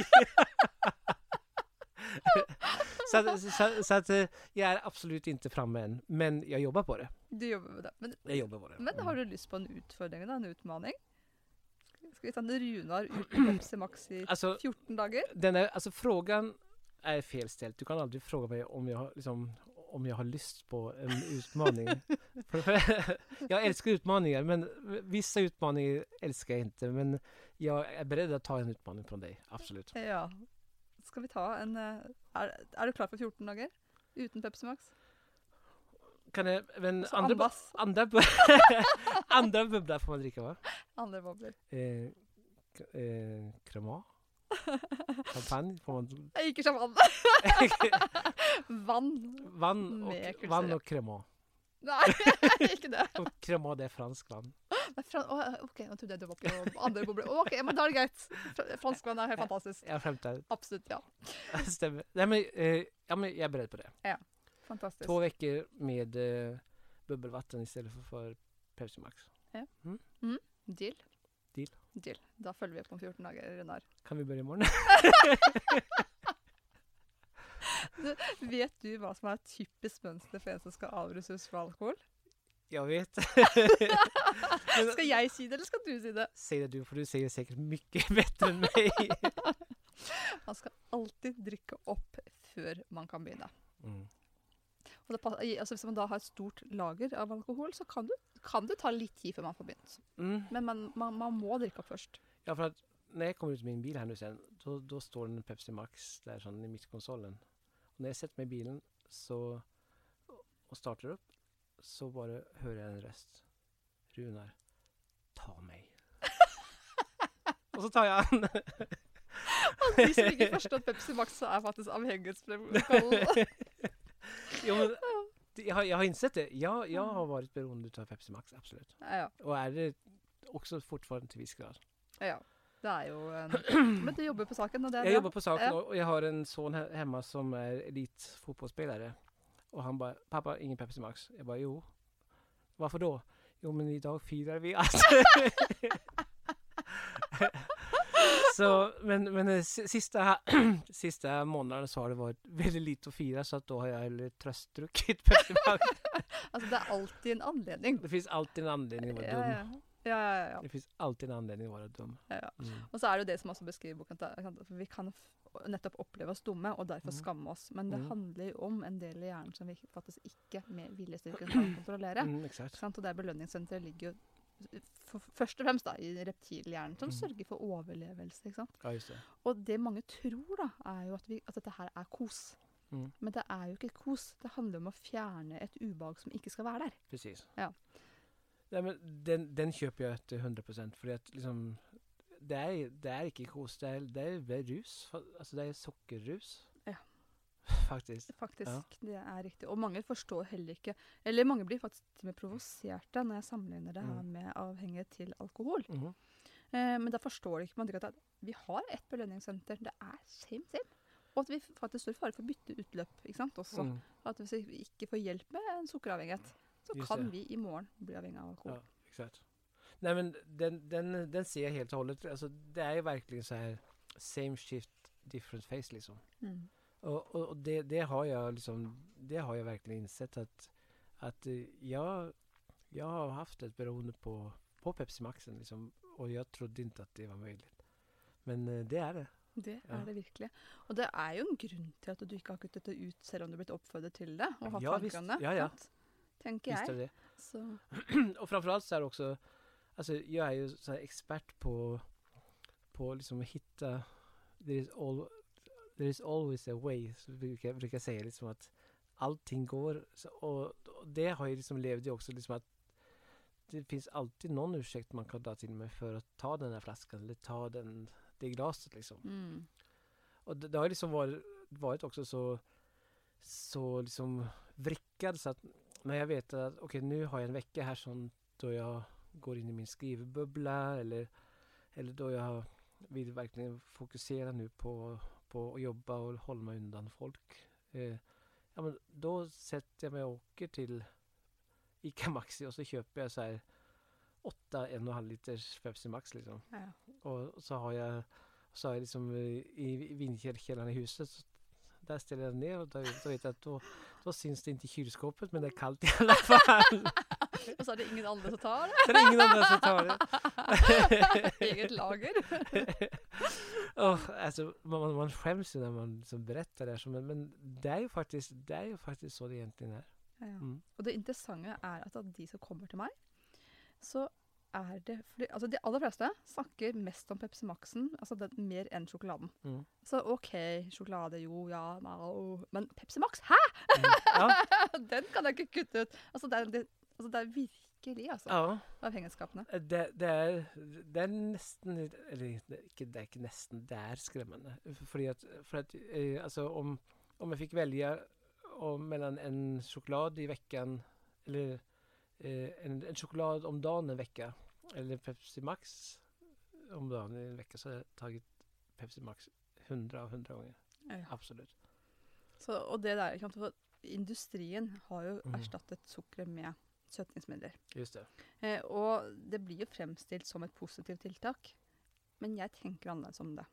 så, att, så, så att eh, jag är absolut inte framme än, men jag jobbar på det. Du jobber med det. Men, Jag jobbar på det. men Mm. har du lyst på en utfordring, da? En utmaning? Skal vi ta en Runar uten Pepsi Max i Alltså, 14 dager? den är, alltså frågan är felställd. Du kan aldrig fråga mig om jag, har- liksom, om jag har lust på en utmaning. för, för, jag älskar utmaningar, men vissa utmaningar älskar jag inte. Men jag är beredd att ta en utmaning från dig, absolut. Ja. Skal vi ta en eh, er, er du klar for 14 dager? Uten Pepsi Max? Kan jag, men Så andra, andas. andra, andra bubblar får man dricka va? Andre bobler. Eh, eh, crema? Champagne får man Ikke champagne. Vann. Vann kulsyra. vann och crema. Nei, ikke det. Och crema det är fransk vann. Nei, Fran OK, nå trodde jeg du var på andre bobler. Å, OK, men da er det greit. Fra- Franskvann er helt fantastisk. Jag skämtar. Absolutt, ja. Stämmer. Nej, men, eh, ja, men jag är beredd på det. Fantastisk. Två veckor med eh, bubbelvatten istället för, för Pepsi Max. Deal? Deal. Deal. Da følger vi opp om 14 dager, Runar. Kan vi börja imorgon? Vet du hva som er typisk mønster for en som skal avruses fra alkohol? jag vet. Skal jeg si det, eller skal du si det? Säg det du, för du säger säkert mycket bättre än mig. Man skal alltid drikke opp før man kan begynne. Mm. Og det, i- altså hvis man da har et stort lager av alkohol, så kan du kan det ta litt tid før man får begynt. Mm. Men man, man, man må drikke opp først. Ja, för att när jag kommer ut med min bil här nu sen, då, då står en Pepsi Max där sån i mittkonsolen. Och när jag sätter mig i bilen så, och startar upp så bara hör jag en röst. Runar, ta mig. och så tar jag an. Og de som ikke forstår at Pepsi Max så er faktisk avhengighetsprotokoll. jo, men, jag, har, jag har insett det. Jag, jag har varit beroende av Pepsi Max, absolut. Ja, Och är det också fortfarande till viss grad. ja. Det er jo en Men du jobber på saken, og det er Jag jobbar på saken Ja. och och jag har en son he- hemma som är elitfotbollsspelare. Och han bara, pappa ingen Pepsi Max. Jag bara, jo. Varför då? Jo men idag firar vi att... så, men, men eh, si- sista, sista månaden så har det varit väldigt lite att fira så att då har jag hellre tröstdruckit Pepsi Max. Altså, det er alltid en anledning. Det finns alltid en anledning att vara Ja, dum. ja. Ja, ja. Det finns alltid en anledning att vara dum. ja. Mm. Og så er det det som også beskriver boken, at det- at vi kan nettopp oppleve oss dumme, og derfor Mhm. skamme oss. Men det Mhm. handler jo om en del i hjernen som vi faktisk ikke med viljestyrken kan kontrollere. Mm, exakt. Sant? Og det belønningssenteret ligger for, først og fremst da, i reptilhjernen, som Mhm. sørger for overlevelse. ikke sant? Ja, det. Og det mange tror, da, er jo at, vi, at dette her er kos. Mm. Men det er jo ikke kos. Det handler om å fjerne et ubehag som ikke skal være der. Precis. Ja. Nej, men den, den köper jag till 100 procent. För att liksom, det, är, det är inte kos, det är, det är rus. Alltså det är sockerrus. Faktiskt. Faktisk, Ja. det er riktig. Og mange forstår heller ikke Eller mange blir faktisk til og med provoserte når jeg sammenligner det her Mm. med avhengighet til alkohol. Mhm. Eh, men da forstår de ikke man tenker at vi har ett belønningssenter. Det er same same. Og at vi faktisk står i fare for å bytte utløp ikke sant, også. Mm. At hvis vi ikke får hjelp med en sukkeravhengighet, så Just kan det. vi i morgen bli avhengig av alkohol. Ja, exakt. Nej men den, den, den ser jag helt och hållet. Alltså, det är ju verkligen så här same shift different face liksom. Mm. Och, och, och det, det har jag liksom, det har jag verkligen insett att, att eh, jag, jag har haft ett beroende på, på Pepsi Maxen liksom. Och jag trodde inte att det var möjligt. Men eh, det är det. Det Ja. er det virkelig. Og det er jo en grunn til at du ikke har kuttet det ut, selv om du er blitt oppfordret til det. Og har Ja, det. Ja, ja. Visst är jeg. det. Så, och framförallt så är det också, alltså jag är ju så här expert på, på liksom att hitta, there is, all, there is always a way, så brukar jag brukar säga liksom att allting går, och, det har jag liksom levt i också, liksom att det finns alltid någon ursäkt man kan ta till mig för att ta den här flaskan eller ta den, det glaset liksom. mm. Och det, det har liksom varit, varit också så, så liksom vrickad så att när jag vet att okej nu har jag en vecka här som då jag går in i min skrivbubbla eller, eller då jag vill verkligen fokusera nu på, på att jobba och hålla mig undan folk. Eh, ja, men då sätter jag mig och åker till Ica Maxi och så köper jag så här åtta en och en halv liters Pepsi Max liksom. ja. Och så har jag, så har jag liksom eh, i vindkällaren i huset. Där ställer jag ner och då, då vet jag att då, då syns det inte i kylskåpet men det är kallt i alla fall. Og så er det ingen andre som tar det. Det är ingen annan som tar det. Eget lager. oh, alltså, man, man skäms ju när man liksom berättar det här. Men, men det, är ju faktiskt, det är ju faktiskt så det egentligen är. Mm. Og det interessante er at av de som kommer til meg, så er det fordi, altså De aller fleste snakker mest om Pepsi Max-en, altså det, mer enn sjokoladen. Mm. Så OK, sjokolade, jo, ja, no. Men Pepsi Max, hæ?! Mm. Ja, Den kan jeg ikke kutte ut! Altså, det det, altså, det er virkelig altså, ja. avhengighetsskapende. Det, det, er, det er nesten Eller er ikke, det er ikke nesten, det er skremmende. Fordi at, for at eh, altså om, om jeg fikk velge om, mellom en sjokolade i veckan eller eh, en, en choklad om dagen en vecka eller Pepsi Max om dagen i en vecka så har jag tagit Pepsi Max hundra av hundra gånger. Ja. Absolut. Så, og det for Industrien har jo Mhm. erstattet sukkeret med søtningsmidler. Just det. Eh, og det blir jo fremstilt som et positivt tiltak, men jeg tenker annerledes om det.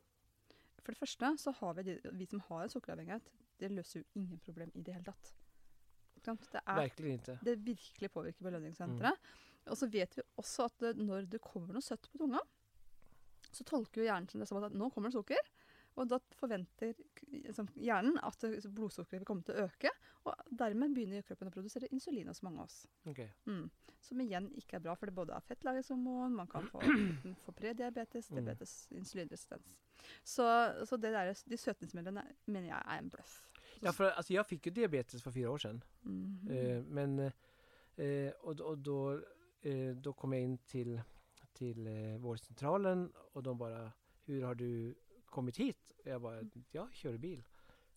For det første så har vi, de, vi som har en sukkeravhengighet, det løser jo ingen problem i det hele tatt. Ikke? Det, er, Verkligen inte. det virkelig påvirker belønningssenteret. Og så vet vi også at det, når det kommer noe søtt på tunga, så tolker jo hjernen sin det som at nå kommer det sukker. Og da forventer hjernen at blodsukkeret vil komme til å øke, og dermed begynner kroppen å produsere insulin hos mange av oss. Ok. Mm. Som igjen ikke er bra, for det både er fettlagringshormon, man kan få, få prediabetes, Mm. diabetes, insulinresistens. Så, så det der, de søtningsmidlene mener jeg er en bløff. Ja, för alltså, jag fick ju diabetes för fyra år sedan. Mhm. Eh, men, eh, och, och då, eh, kom jag in till, till eh, vårdcentralen och de bara, hur har du kommit hit? Och jag bara, jag kör bil.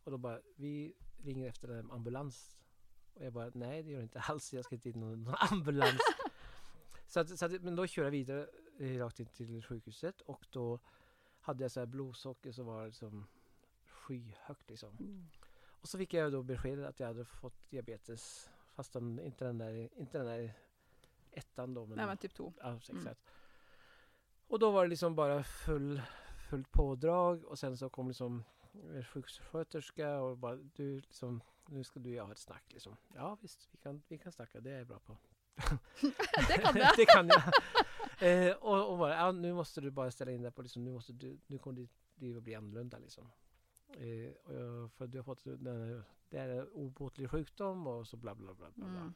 Och de bara, vi ringer efter en ambulans. Och jag bara, nej det gör jag inte alls, jag ska inte in någon, någon ambulans. så att, så att, men då kör jag vidare eh, rakt in till sjukhuset och då hade jag så här blodsocker som var liksom skyhögt liksom. Mm. Och så fick jag då beskedet att jag hade fått diabetes. Fast den, inte, den där, inte den där ettan då. Men, Nej, men typ 2. ja, exakt. Mm. Och då var det liksom bara full, fullt pådrag och sen så kom liksom en sjuksköterska och bara du liksom, nu ska du och jag ha ett snack liksom. Ja visst, vi kan, vi kan snacka, det är jag bra på. Det kan jag. det kan jag. Eh, och, och bara, ja, nu måste du bara ställa in dig på liksom, nu måste du, nu kommer ditt liv att bli annorlunda liksom. Eh, och för du har fått den, det är en obotlig sjukdom och så bla bla bla. bla, bla. Mm.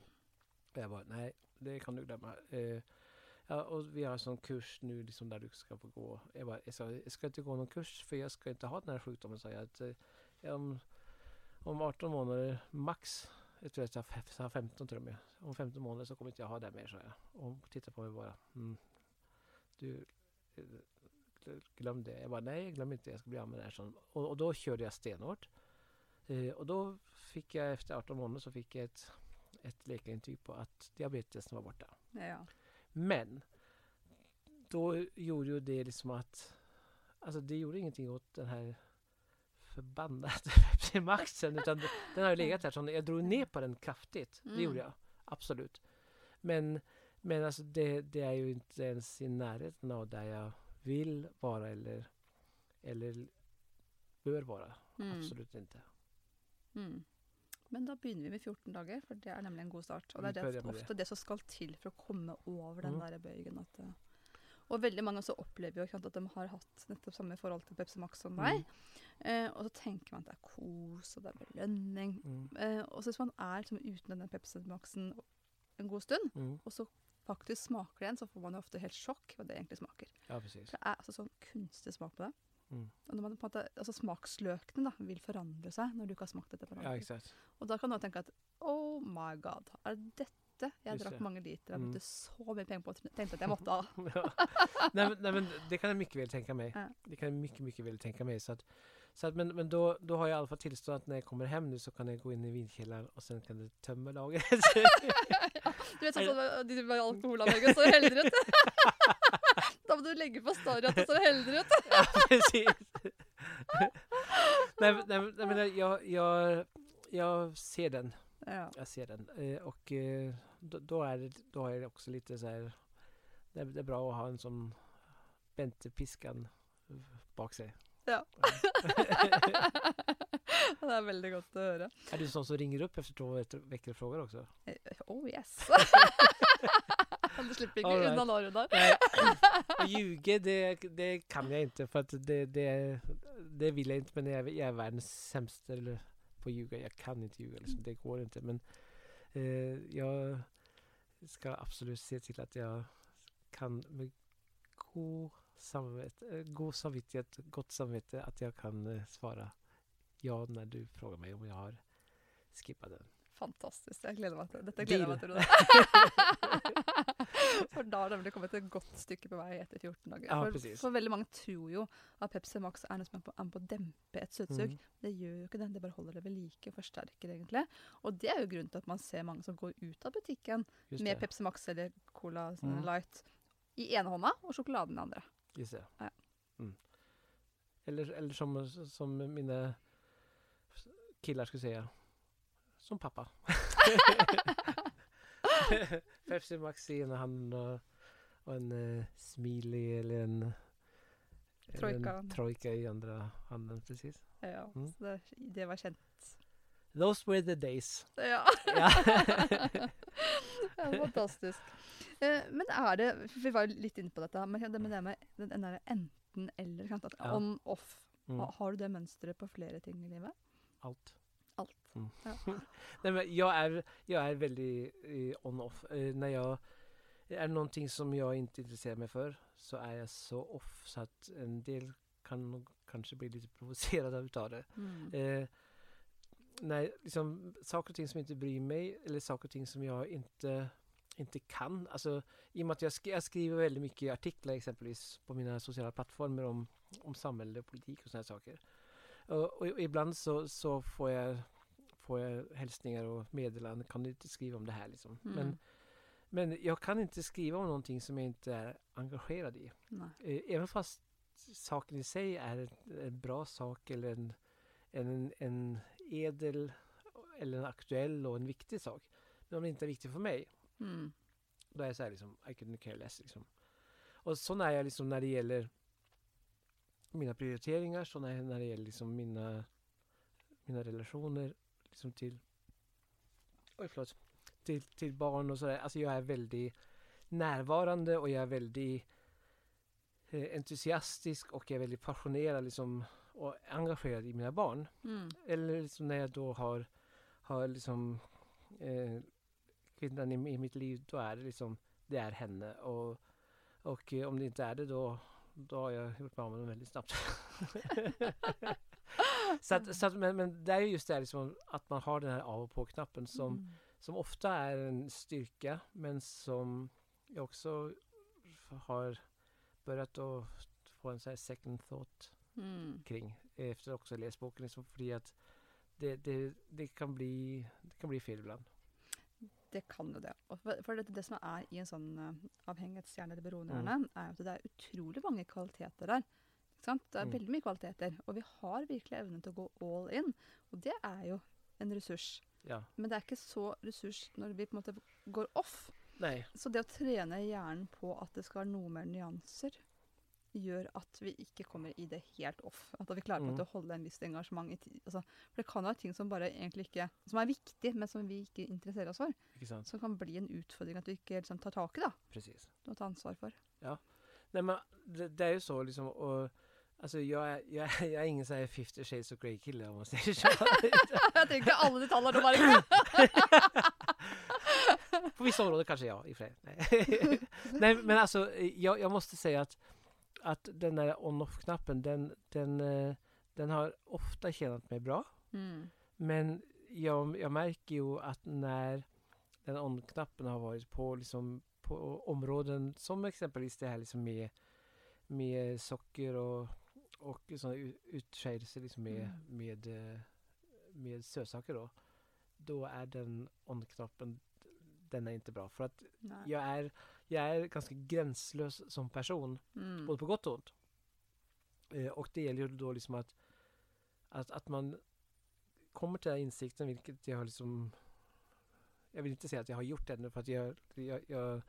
Och jag bara, nej, det kan du glömma. Eh, ja, och vi har en sån kurs nu liksom där du ska få gå. Jag bara, jag ska, jag ska inte gå någon kurs för jag ska inte ha den här sjukdomen, sa jag. Att, eh, om, om 18 månader max, jag tror att jag har 15 tror jag med. Om 15 månader så kommer inte jag ha det mer, sa jag. Och hon tittade på mig bara, mm, du, eh, glöm det. Jag bara, nej, glöm inte, jag ska bli av med det här. Så, och, och då körde jag stenhårt. Eh, och då fick jag efter 18 månader så fick jag ett ett läkarintyg på att diabetesen var borta. Ja. Men då gjorde ju det liksom att alltså det gjorde ingenting åt den här förbannade Pepsi Maxen utan den har ju legat här. Så jag drog ner på den kraftigt. Det gjorde Mm. jag. Absolut. Men, men alltså det, det är ju inte ens i närheten av där jag vill vara eller, eller bör vara. Mm. Absolut inte. Mm. Men da begynner vi med 14 dager, for det er nemlig en god start. Og det er det, ofte det som skal til for å komme over den Mm. der bøygen. At, eh, og veldig mange også opplever jo at de har hatt nettopp samme forhold til Pepsi Max som deg. Eh, og så tenker man at det er kos, og det er belønning. Mm. Eh, og så hvis man er liksom, uten denne Pepsi Maxen en god stund, Mm. og så faktisk smaker det igjen, så får man jo ofte helt sjokk hva det egentlig smaker. Ja, det er altså sånn kunstig smak på det. Mm. Og når man, på en måte, altså Smaksløkene da, vil forandre seg når du ikke har smakt dette på Ja, exakt. Og da kan du tenke at oh my god, er det dette jeg Just drakk det. mange liter Jeg Mm. brukte så mye penger på og tenkte at jeg måtte ha. Ja. nej, men, nej, men det kan jag mycket väl tänka mig. Ja. Det kan jag mycket, mycket väl tänka mig. Så att, så att, men men då, då har jag i alla fall tillstånd att när jag kommer hem nu så kan jag gå in i vinkällaren och sen kan du tömma lagret. Du vet sånn som de med alkoholavhengige står heldigere må du legge på story at det står heldigere ut. ja, precis. nej, nej, nej, men jag, jag, jag ser den. Ja. Jag ser den. Eh, och eh, då, då, är det, då är det också lite så här. Det, är- det är bra att ha en sån Bente-piskan bak sig. Ja. det er veldig godt å høre. Är du sån som ringer upp efter två veck- veckor och frågar också? Eh, Oh yes. Du slipper All right. der. Nej, och ljuga det, det kan jag inte för att det, det, det vill jag inte. Men jag, är- jag är världens sämsta eller, på att ljuga. Jag kan inte ljuga, liksom. det går inte. Men eh, jag ska absolut se till att jag kan med god samvete, eh, god samvittighet, gott samvete att jag kan eh, svara ja när du frågar mig om jag har skippat den. Fantastisk. Jeg gleder meg til Dette gleder jeg meg til. For da har det kommet et godt stykke på vei etter 14 dager. Ja, for, for veldig mange tror jo at Pepsi Max er noe som er på, er på å dempe et søtsug. Mm. Det gjør jo ikke det. Det bare holder det ved like og forsterker egentlig. Og det er jo grunnen til at man ser mange som går ut av butikken Just med. Pepsi Max eller Cola Mm. Light i ene hånda og sjokoladen i den andre. Just det. Ja. Mm. Eller, eller som, som mina killar skulle säga. Som pappa. Pepsi Max i ena handen och, och en uh, Smiley eller en, eller Trojka. en trojka i andra handen. Precis. Ja, Mm. så det, det var kjent. Those were the days. Ja. Ja. fantastisk. Eh, men er det Vi var jo litt inne på dette, men det med det med den, enten-eller. ikke sant, At Ja. On-off Mm. Ha, har du det mönstret på flera ting i livet? Allt. Allt. Mm. Ja. Nej, men jag, är, jag är väldigt eh, on-off. Eh, när jag är det någonting som jag inte intresserar mig för så är jag så off så att en del kan kanske bli lite provocerade utav det. Mm. Eh, när liksom, saker och ting som inte bryr mig eller saker och ting som jag inte, inte kan. Alltså, I och med att jag, sk jag skriver väldigt mycket artiklar exempelvis på mina sociala plattformar om, om samhälle och politik och sådana saker. Och, och ibland så, så får, jag, får jag hälsningar och meddelanden. Kan du inte skriva om det här? Liksom. Mm. Men, men jag kan inte skriva om någonting som jag inte är engagerad i. Nej. Eh, Även fast saken i sig är en, en bra sak eller en, en, en edel eller en aktuell och en viktig sak. Men om det inte är viktigt för mig, Mm. då är jag så här liksom, I couldn't care less liksom. Och så är jag liksom när det gäller mina prioriteringar, så när, när det gäller liksom mina, mina relationer liksom till, oj förlåt, till, till barn och sådär. Alltså jag är väldigt närvarande och jag är väldigt eh, entusiastisk och jag är väldigt passionerad liksom, och engagerad i mina barn. Mm. Eller liksom när jag då har, har liksom eh, kvinnan i, i mitt liv, då är det liksom, det är henne. Och, och eh, om det inte är det då, då har jag gjort mig av med dem väldigt snabbt. så att, så att, men, men det är just det liksom, att man har den här av och på-knappen som, Mm. som ofta är en styrka men som jag också har börjat att få en så här second thought Mm. kring efter också att ha läst boken. Liksom, fordi att det, det, det, kan bli, det kan bli fel ibland. Det kan jo det. For, det, det som er i en sånn uh, avhengighetsstjerne eller Mm. beroendehjerne, er at det er utrolig mange kvaliteter der. Det er Mm. veldig mye kvaliteter. Og vi har virkelig evnen til å gå all in. Og det er jo en ressurs. Ja. Men det er ikke så ressurs når vi på en måte går off. Nej, Så det å trene hjernen på at det skal være noe mer nyanser, gjør at vi ikke kommer i det helt off. At vi klarer Mm. å holde en visst engasjement i tid. Altså, for det kan være ting som bare egentlig ikke Som er viktig, men som vi ikke interesserer oss for. Som kan bli en utfordring at du ikke liksom tar tak i. da. Precis. Du må ta ansvar for. Nej, men det, det är ju så liksom. Och, alltså jag är, jag, är, jag är ingen så här 50 shades of Grey kille om man säger så. Jeg tenker alle detaljer nå bare På vissa områden kanske ja, i och för. Nej. Nej, men alltså jag, jag måste säga att, att den där on-off-knappen, den, den, eh, den har ofta tjänat mig bra. mm. Men jag, jag märker ju att när den on-knappen har varit på, liksom, på områden som exempelvis det här liksom med, med socker och, och sådana liksom med, Mm. med, eh, med sötsaker då. Då är den on-knappen, den är inte bra. För att Nei. jag är, jag är ganska gränslös som person. Mm. Både på gott och ont. Eh, och det gäller ju då liksom att, att, att man kommer till den här insikten, vilket jag har liksom... Jag vill inte säga att jag har gjort det ännu, för att jag... jag, jag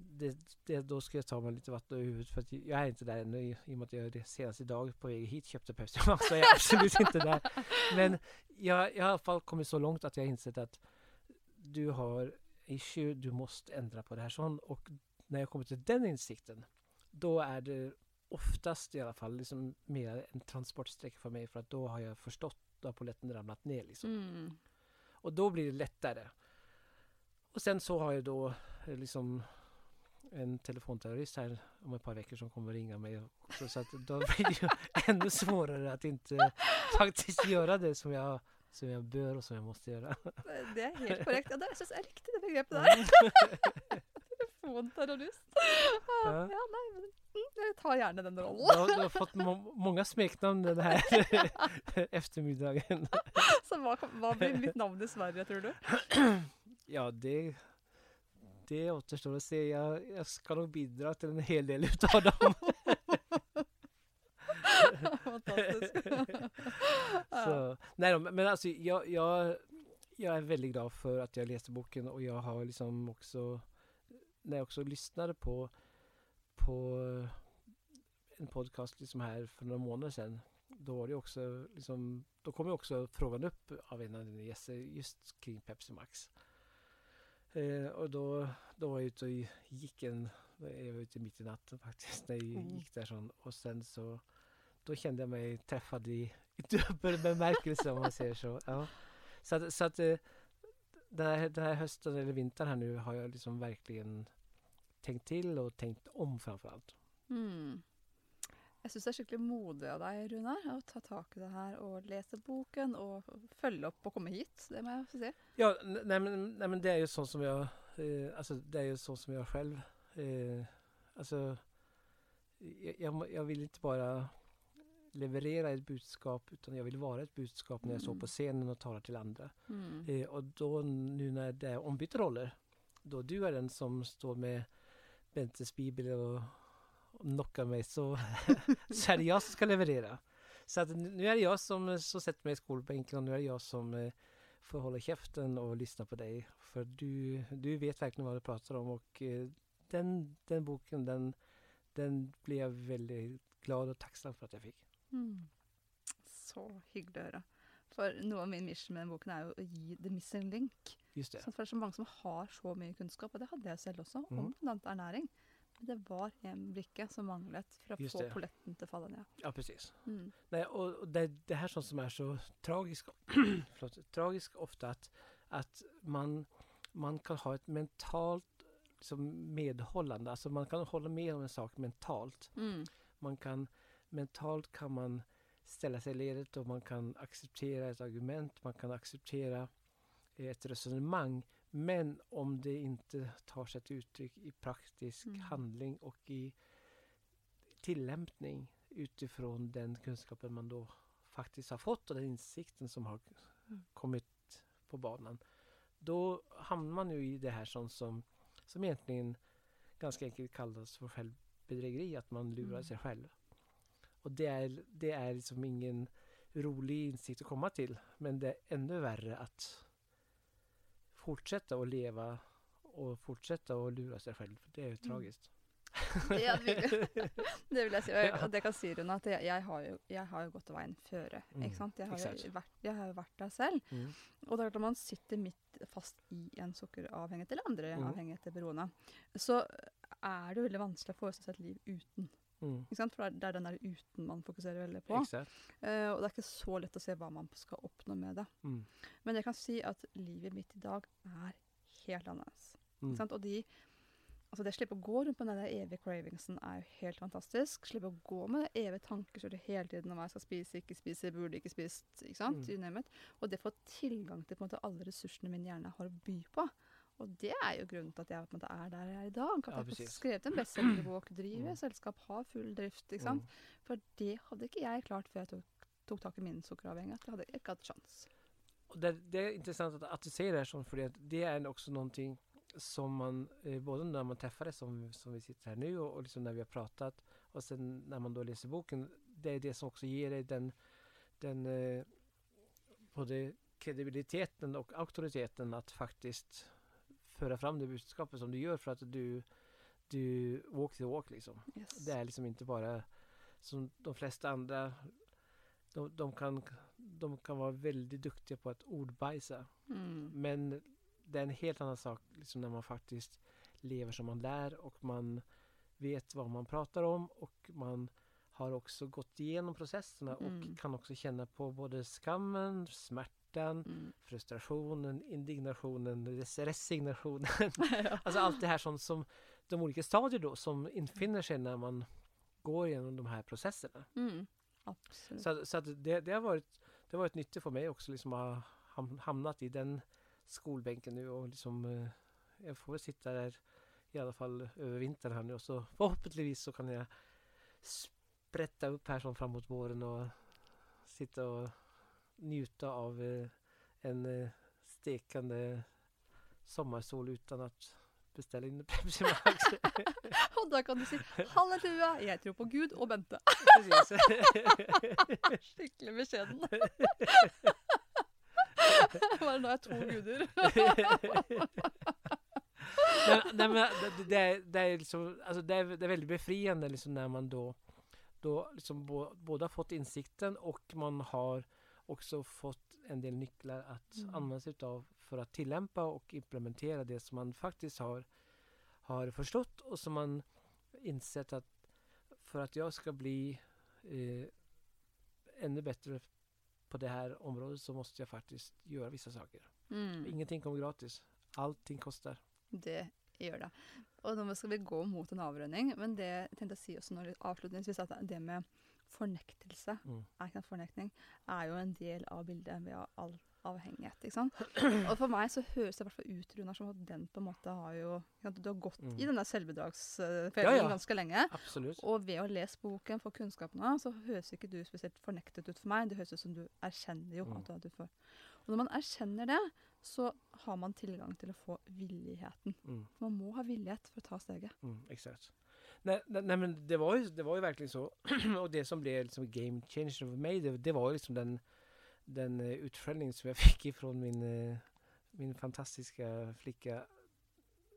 det, det, då ska jag ta mig lite vatten över huvudet för att jag är inte där ännu i, i och med att jag det senast idag på väg hit köpte Pepsi Max så jag är absolut inte där. Men jag, jag har i alla fall kommit så långt att jag har insett att du har issue, du måste ändra på det här. Sån, och när jag kommer till den insikten då är det oftast i alla fall liksom mer en transportsträcka för mig för att då har jag förstått, då har polletten ramlat ner liksom. Mm. Och då blir det lättare. Och sen så har jag då eh, liksom en telefonterrorist här om ett par veckor som kommer ringa mig också så att då blir det ju ännu svårare att inte faktiskt göra det som jag, som jag bör och som jag måste göra. Det er helt korrekt. Ja, det synes jeg er riktig, det begrepet der. Telefonterrorist. Ja. Ja, nei, men mm, jeg tar gjerne den Du rollen. har, du har fått må många smeknamn den här eftermiddagen. Så kan- hva blir mitt navn i Sverige, tror du? Ja, det, det återstår att se. Jag, jag ska nog bidra till en hel del utav dem. Fantastisk. Så, nej då, men alltså jag, jag, jag är väldigt glad för att jag läste boken och jag har liksom också när jag också lyssnade på på en podcast liksom här för några månader sedan då var det också liksom då kom ju också frågan upp av en av dina gäster just kring Pepsi Max. Eh, och då, då var jag ute och gick en, jag var ute mitt i natten faktiskt när jag Mm. gick där sån, och sen så då kände jag mig träffad i, i dubbel bemärkelse om man säger så. Ja. Så att, så att eh, den, här, den här hösten eller vintern här nu har jag liksom verkligen tänkt till och tänkt om framför allt. Mm. Jeg syns det er skikkelig modig av deg, Runar, å ta tak i det her og lese boken og følge opp og komme hit. Det må jeg få si. Ja, nej men, nej men det är ju så som jag, eh, alltså det är ju så som jag själv, eh, alltså jag, jag, jag vill inte bara leverera ett budskap utan jag vill vara ett budskap när jag står Mm. på scenen och talar till andra. Mm. Eh, och då nu när det är ombytta roller, då du är den som står med Bentes bibel och, och knockar mig så, så är det jag som ska leverera. Så att nu är det jag som, som sätter mig i skolbänken och nu är det jag som eh, får hålla käften och lyssna på dig. För du, du vet verkligen vad du pratar om och eh, den, den boken den, den blev jag väldigt glad och tacksam för att jag fick. Mm. Så hyggelig å høre. For noe av min mission med den boken er jo å gi the missing link. Just det. Sånn, for det er så mange som har så mye kunnskap, og det hadde jeg selv også, om blant annet ernæring. Men det var en brikke som manglet for å Just få det. polletten til å falle ned. Ja, precis. Mm. Nej, och och det, det här sånt som är så tragiskt, förlåt, tragiskt ofta att, att man, man kan ha ett mentalt liksom medhållande, alltså man kan hålla med om en sak mentalt. Mm. Man kan, mentalt kan man ställa sig i ledet och man kan acceptera ett argument, man kan acceptera ett resonemang. Men om det inte tar sig ett uttryck i praktisk Mm. handling och i tillämpning utifrån den kunskapen man då faktiskt har fått och den insikten som har Mm. kommit på banan. Då hamnar man ju i det här som, som, som egentligen ganska enkelt kallas för självbedrägeri, att man lurar Mm. sig själv. Och det är, det är liksom ingen rolig insikt att komma till, men det är ännu värre att fortsätta att leva och fortsätta att lura sig själv. Det är ju Mm. tragiskt. Ja, det Det vil jeg si. Og, det kan si Rune, at jeg, jeg, har jo, jeg har jo gått veien føre. Mm, Ikke sant? Jeg har, jo exakt. vært, jeg har jo vært der selv. Mm. Og det er klart når man sitter midt fast i en sukkeravhengighet eller andre Mhm. avhengigheter beroende, så er det jo veldig vanskelig å forestille seg et liv uten. Mm. For det er, den der uten man fokuserer veldig på. Eh, og det er ikke så lett å se hva man skal oppnå med det. Mm. Men jeg kan si at livet mitt i dag er helt annerledes. Mm. Og de, altså det å slippe å gå rundt med den der evige cravingsen er jo helt fantastisk. Slippe å gå med det evige tankekjøret hele tiden om hva jeg skal spise, ikke spise, burde ikke spist. ikke sant? Mm. Og det å få tilgang til måte alle ressursene min hjerne har å by på. Og det er jo grunnen til at jeg på en måte er der jeg er i dag. At Ja, jeg har fått skrevet en bestselgerbok, driver Mm. selskap, har full drift. ikke sant? Mm. For det hadde ikke jeg klart før jeg tok, tok tak i min sukkeravhengighet. Det hadde jeg ikke hatt sjans. Och det, det är intressant att, att du säger det här sånt, för det, det är också någonting som man, eh, både när man träffades som, som vi sitter här nu och, och liksom när vi har pratat och sen när man då läser boken, det är det som också ger dig den, den eh, både kredibiliteten och auktoriteten att faktiskt föra fram det budskapet som du gör för att du, du walk the walk liksom. Yes. Det är liksom inte bara som de flesta andra. De, de, kan, de kan vara väldigt duktiga på att ordbajsa. Mm. Men det är en helt annan sak liksom när man faktiskt lever som man lär och man vet vad man pratar om och man har också gått igenom processerna Mm. och kan också känna på både skammen, smärtan, Mm. frustrationen, indignationen, res- resignationen. Alltså allt det här som, som de olika stadier då som infinner sig när man går igenom de här processerna. Mm. Absolutt. Så, så det, det, har varit, det har varit nyttigt för mig också liksom att ha ham- hamnat i den skolbänken nu och liksom eh, jag får väl sitta där i alla fall över vintern här nu och så förhoppningsvis så kan jag sprätta upp här som framåt våren och sitta och njuta av eh, en eh, stekande sommarsol utan att beställa in Pepsi Max. Og da kan du si 'halleluja, jeg tror på Gud og Bente'. Precis. Skikkelig beskjeden. Bare nå jeg to guder. nej, nej, men det, det, är, det, är liksom, alltså det, är, det är väldigt befriande liksom när man då, då liksom bo, både har fått insikten och man har också fått en del nycklar att Mm. använda sig av för att tillämpa och implementera det som man faktiskt har, har förstått och som man insett att för att jag ska bli eh, ännu bättre på det här området så måste jag faktiskt göra vissa saker. Mm. Ingenting kommer gratis. Allting kostar. Det gjør det. Og nå skal vi gå mot en avrunding, men det jeg tenkte å si også når avslutningsvis, at det med fornektelse, Mm. er fornekting, er jo en del av bildet ved all avhengighet, ikke sant? Og for meg så høres det i hvert fall ut, Runar, som at den på en måte har jo, du har gått Mm. i den der selvbedragsfellen Ja, ja. ganske lenge, Absolut. og ved å lese boken, få kunnskap nå, så høres ikke du spesielt fornektet ut for meg. Det høres ut som du erkjenner jo Mm. at du utfor. Og når man erkjenner det, så har man tilgang til å få villigheten. Mm. Man må ha villighet for å ta steget. Mm, exakt. Nej, nej, nej men det var, ju, det var ju verkligen så. och det som blev liksom game changer för mig, det, det var ju liksom den, den eh, utskällning som jag fick ifrån min, eh, min fantastiska flicka.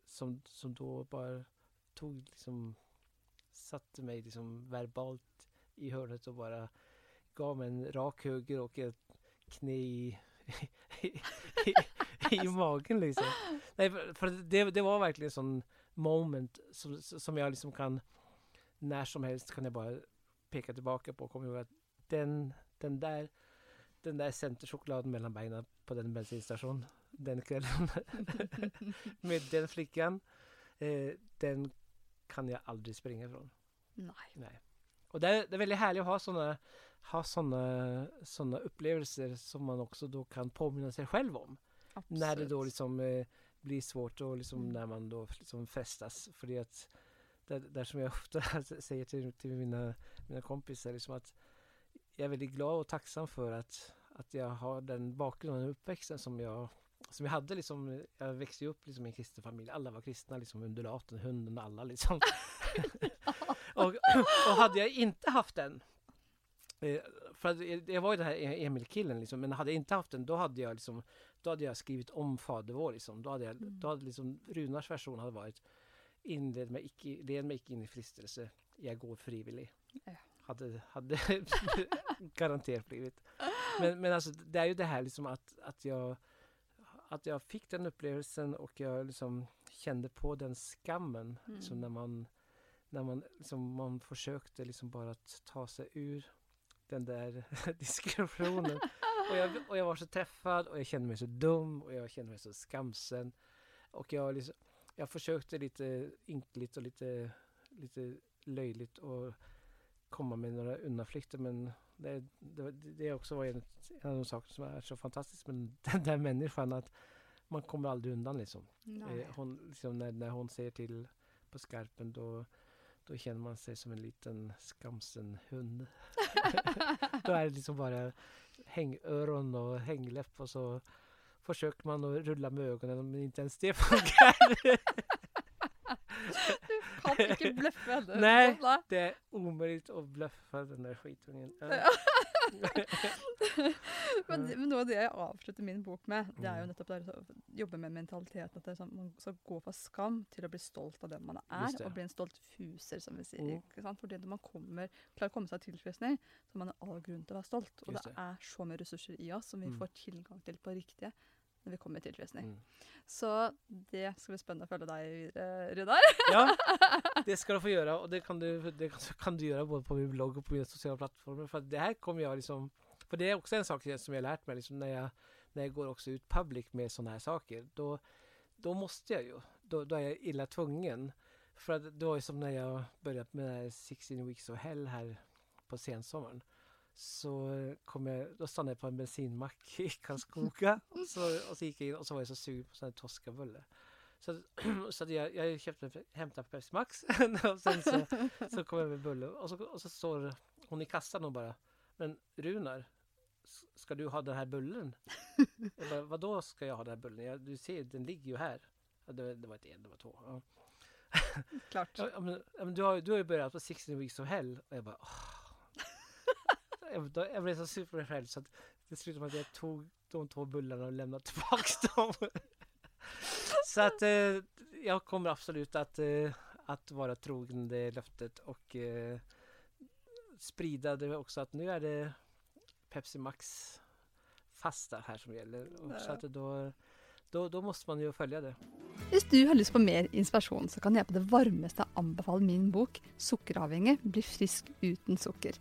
Som, som då bara tog liksom, satte mig liksom verbalt i hörnet och bara gav mig en rak höger och ett knä i, i, i, i magen liksom. Nej, för, för det, det var verkligen sån moment som, som jag liksom kan när som helst kan jag bara peka tillbaka på komma ihåg att den, den där den där centerchokladen mellan benen på den bensinstationen den kvällen med den flickan eh, den kan jag aldrig springa ifrån. Nei. Nej. Och det är, det är väldigt härligt att ha sådana ha såna, såna upplevelser som man också då kan påminna sig själv om. Absolutt. När det då liksom eh, blir svårt och liksom Mm. när man då liksom frestas. För det att det, där som jag ofta säger till, till mina, mina kompisar liksom att jag är väldigt glad och tacksam för att, att jag har den bakgrunden och uppväxten som jag som jag hade liksom, jag växte upp liksom i en kristen familj. Alla var kristna, liksom undulaten, hunden, alla liksom. och, och hade jag inte haft den eh, för att jag var ju den här E- Emil-killen liksom, men hade jag inte haft den då hade jag liksom då hade jag skrivit om Fader vår liksom. Då hade, jag, Mm. då hade liksom Runars version hade varit Inled mig icke, led mig icke in i frestelse, jag går frivillig. Ja. Hade, hade garanterat blivit. Men, men alltså det är ju det här liksom att, att jag att jag fick den upplevelsen och jag liksom kände på den skammen Mm. liksom när man när man liksom man försökte liksom bara att ta sig ur den där diskussionen och jag, och jag var så träffad och jag kände mig så dum och jag kände mig så skamsen. Och jag, liksom, jag försökte lite ynkligt och lite, lite löjligt och komma med några undanflykter men det, det, det också var en, en av de saker som är så fantastiskt med den där människan att man kommer aldrig undan liksom. Eh, Hon, liksom när, när hon säger till på skarpen då, då känner man sig som en liten skamsen hund. då är det liksom bara hängöron och hängläpp och så försöker man att rulla med ögonen men inte ens det funkar. Kan ikke bløffe henne. Nei. Nei. det är omöjligt att bluffa den där skitungen. Men, men noe av det jeg avslutter min bok med, det er jo Mm. nettopp det å jobbe med mentaliteten. At sånn, man skal gå fra skam til å bli stolt av den man er, og bli en stolt fuser, som vi sier. Mm. ikke sant? Fordi når man kommer, klarer å komme seg til tilfredsstilling, så har man all grunn til å være stolt. Og det det. er så mye ressurser i oss som vi Mm. får tilgang til på riktige når vi kommer til tilfredsstilling. Mm. Så det skal bli spennende å følge deg videre, Runar. Ja, det ska du få göra och det kan du, det kan- du göra både på min blogg och på mina sociala plattformar. För att det här kommer jag liksom, för det är också en sak som jag har lärt mig liksom när jag, när jag går också ut public med sådana här saker. Då, då måste jag ju, då, då är jag illa tvungen. För att det var ju som när jag började med den här 16 weeks of hell här på sensommaren. Så kom jag, då stannade jag på en bensinmack i Karlskoga och så, och så gick jag in och så var jag så sugen på sån här toskabulle. Så, så jag, jag köpte, hämtade Pepsi Max och sen så, så kom jag med bulle och så, och så står hon i kassan och bara Men Runar, ska du ha den här bullen? Jag bara, Vadå ska jag ha den här bullen? Jag, du ser, den ligger ju här. Ja, det, det var inte en, det var två. Ja. Klart. Ja, men, du, har, du har ju börjat på 16 weeks of hell. Och jag bara åh. Jag, jag blev så superrädd så att det slutade med att jag tog de två bullarna och lämnade tillbaks dem. så att eh, jag kommer absolut att, eh, att vara trogen det löftet och eh, sprida det också att nu är det Pepsi Max fasta här som gäller. Och så Ja. att då, då, då måste man ju följa det. Hvis du har lyst på mer inspirasjon, så kan jeg på det varmeste anbefale min bok 'Sukkeravhengig blir frisk uten sukker'.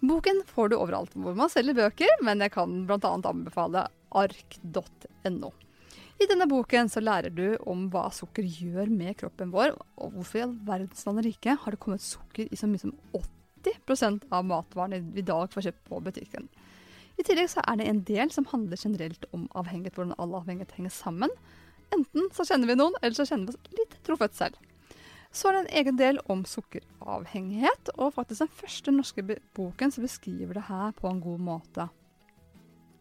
Boken får du overalt hvor man selger bøker, men jeg kan bl.a. anbefale ark.no. I denne boken så lærer du om hva sukker gjør med kroppen vår, og hvorfor i all verdens land og rike har det kommet sukker i så mye som 80% av matvarene vi i dag får kjøpt på butikken. I tillegg så er det en del som handler generelt om avhengighet, hvordan all avhengighet henger sammen. Enten så kjenner vi noen, eller så kjenner vi oss litt truffet selv. Så er det en egen del om sukkeravhengighet, og faktisk den første norske boken som beskriver det her på en god måte.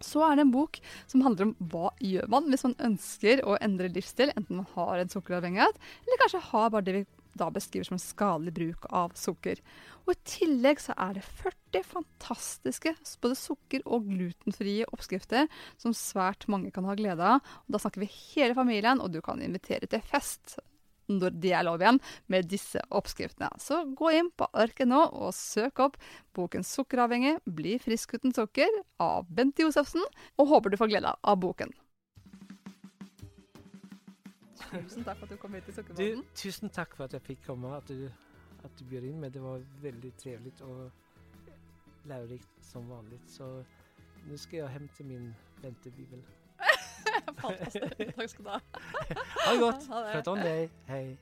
Så er det en bok som handler om hva gjør man hvis man ønsker å endre livsstil, enten man har en sukkeravhengighet, eller kanskje har bare det vi da beskriver som en skadelig bruk av sukker. Og I tillegg så er det 40 fantastiske både sukker- og glutenfrie oppskrifter som svært mange kan ha glede av. Og da snakker vi hele familien, og du kan invitere til fest når det er lov igjen, med disse oppskriftene. Så gå inn på arket nå og søk opp boken 'Sukkeravhengig bli frisk uten sukker' av Bente Josefsen, og håper du får glede av boken. Tusen takk for at du kom hit til Sukkerpodden. Tusen takk for at jeg fikk komme, at du, at du bjöd in mig. Det var veldig trevlig og lærerikt som vanlig. Så nå skal jeg hjem til min Bente-bibel. Fantastisk. Takk skal du ha. Ha det godt. Sköt om dig. Hej.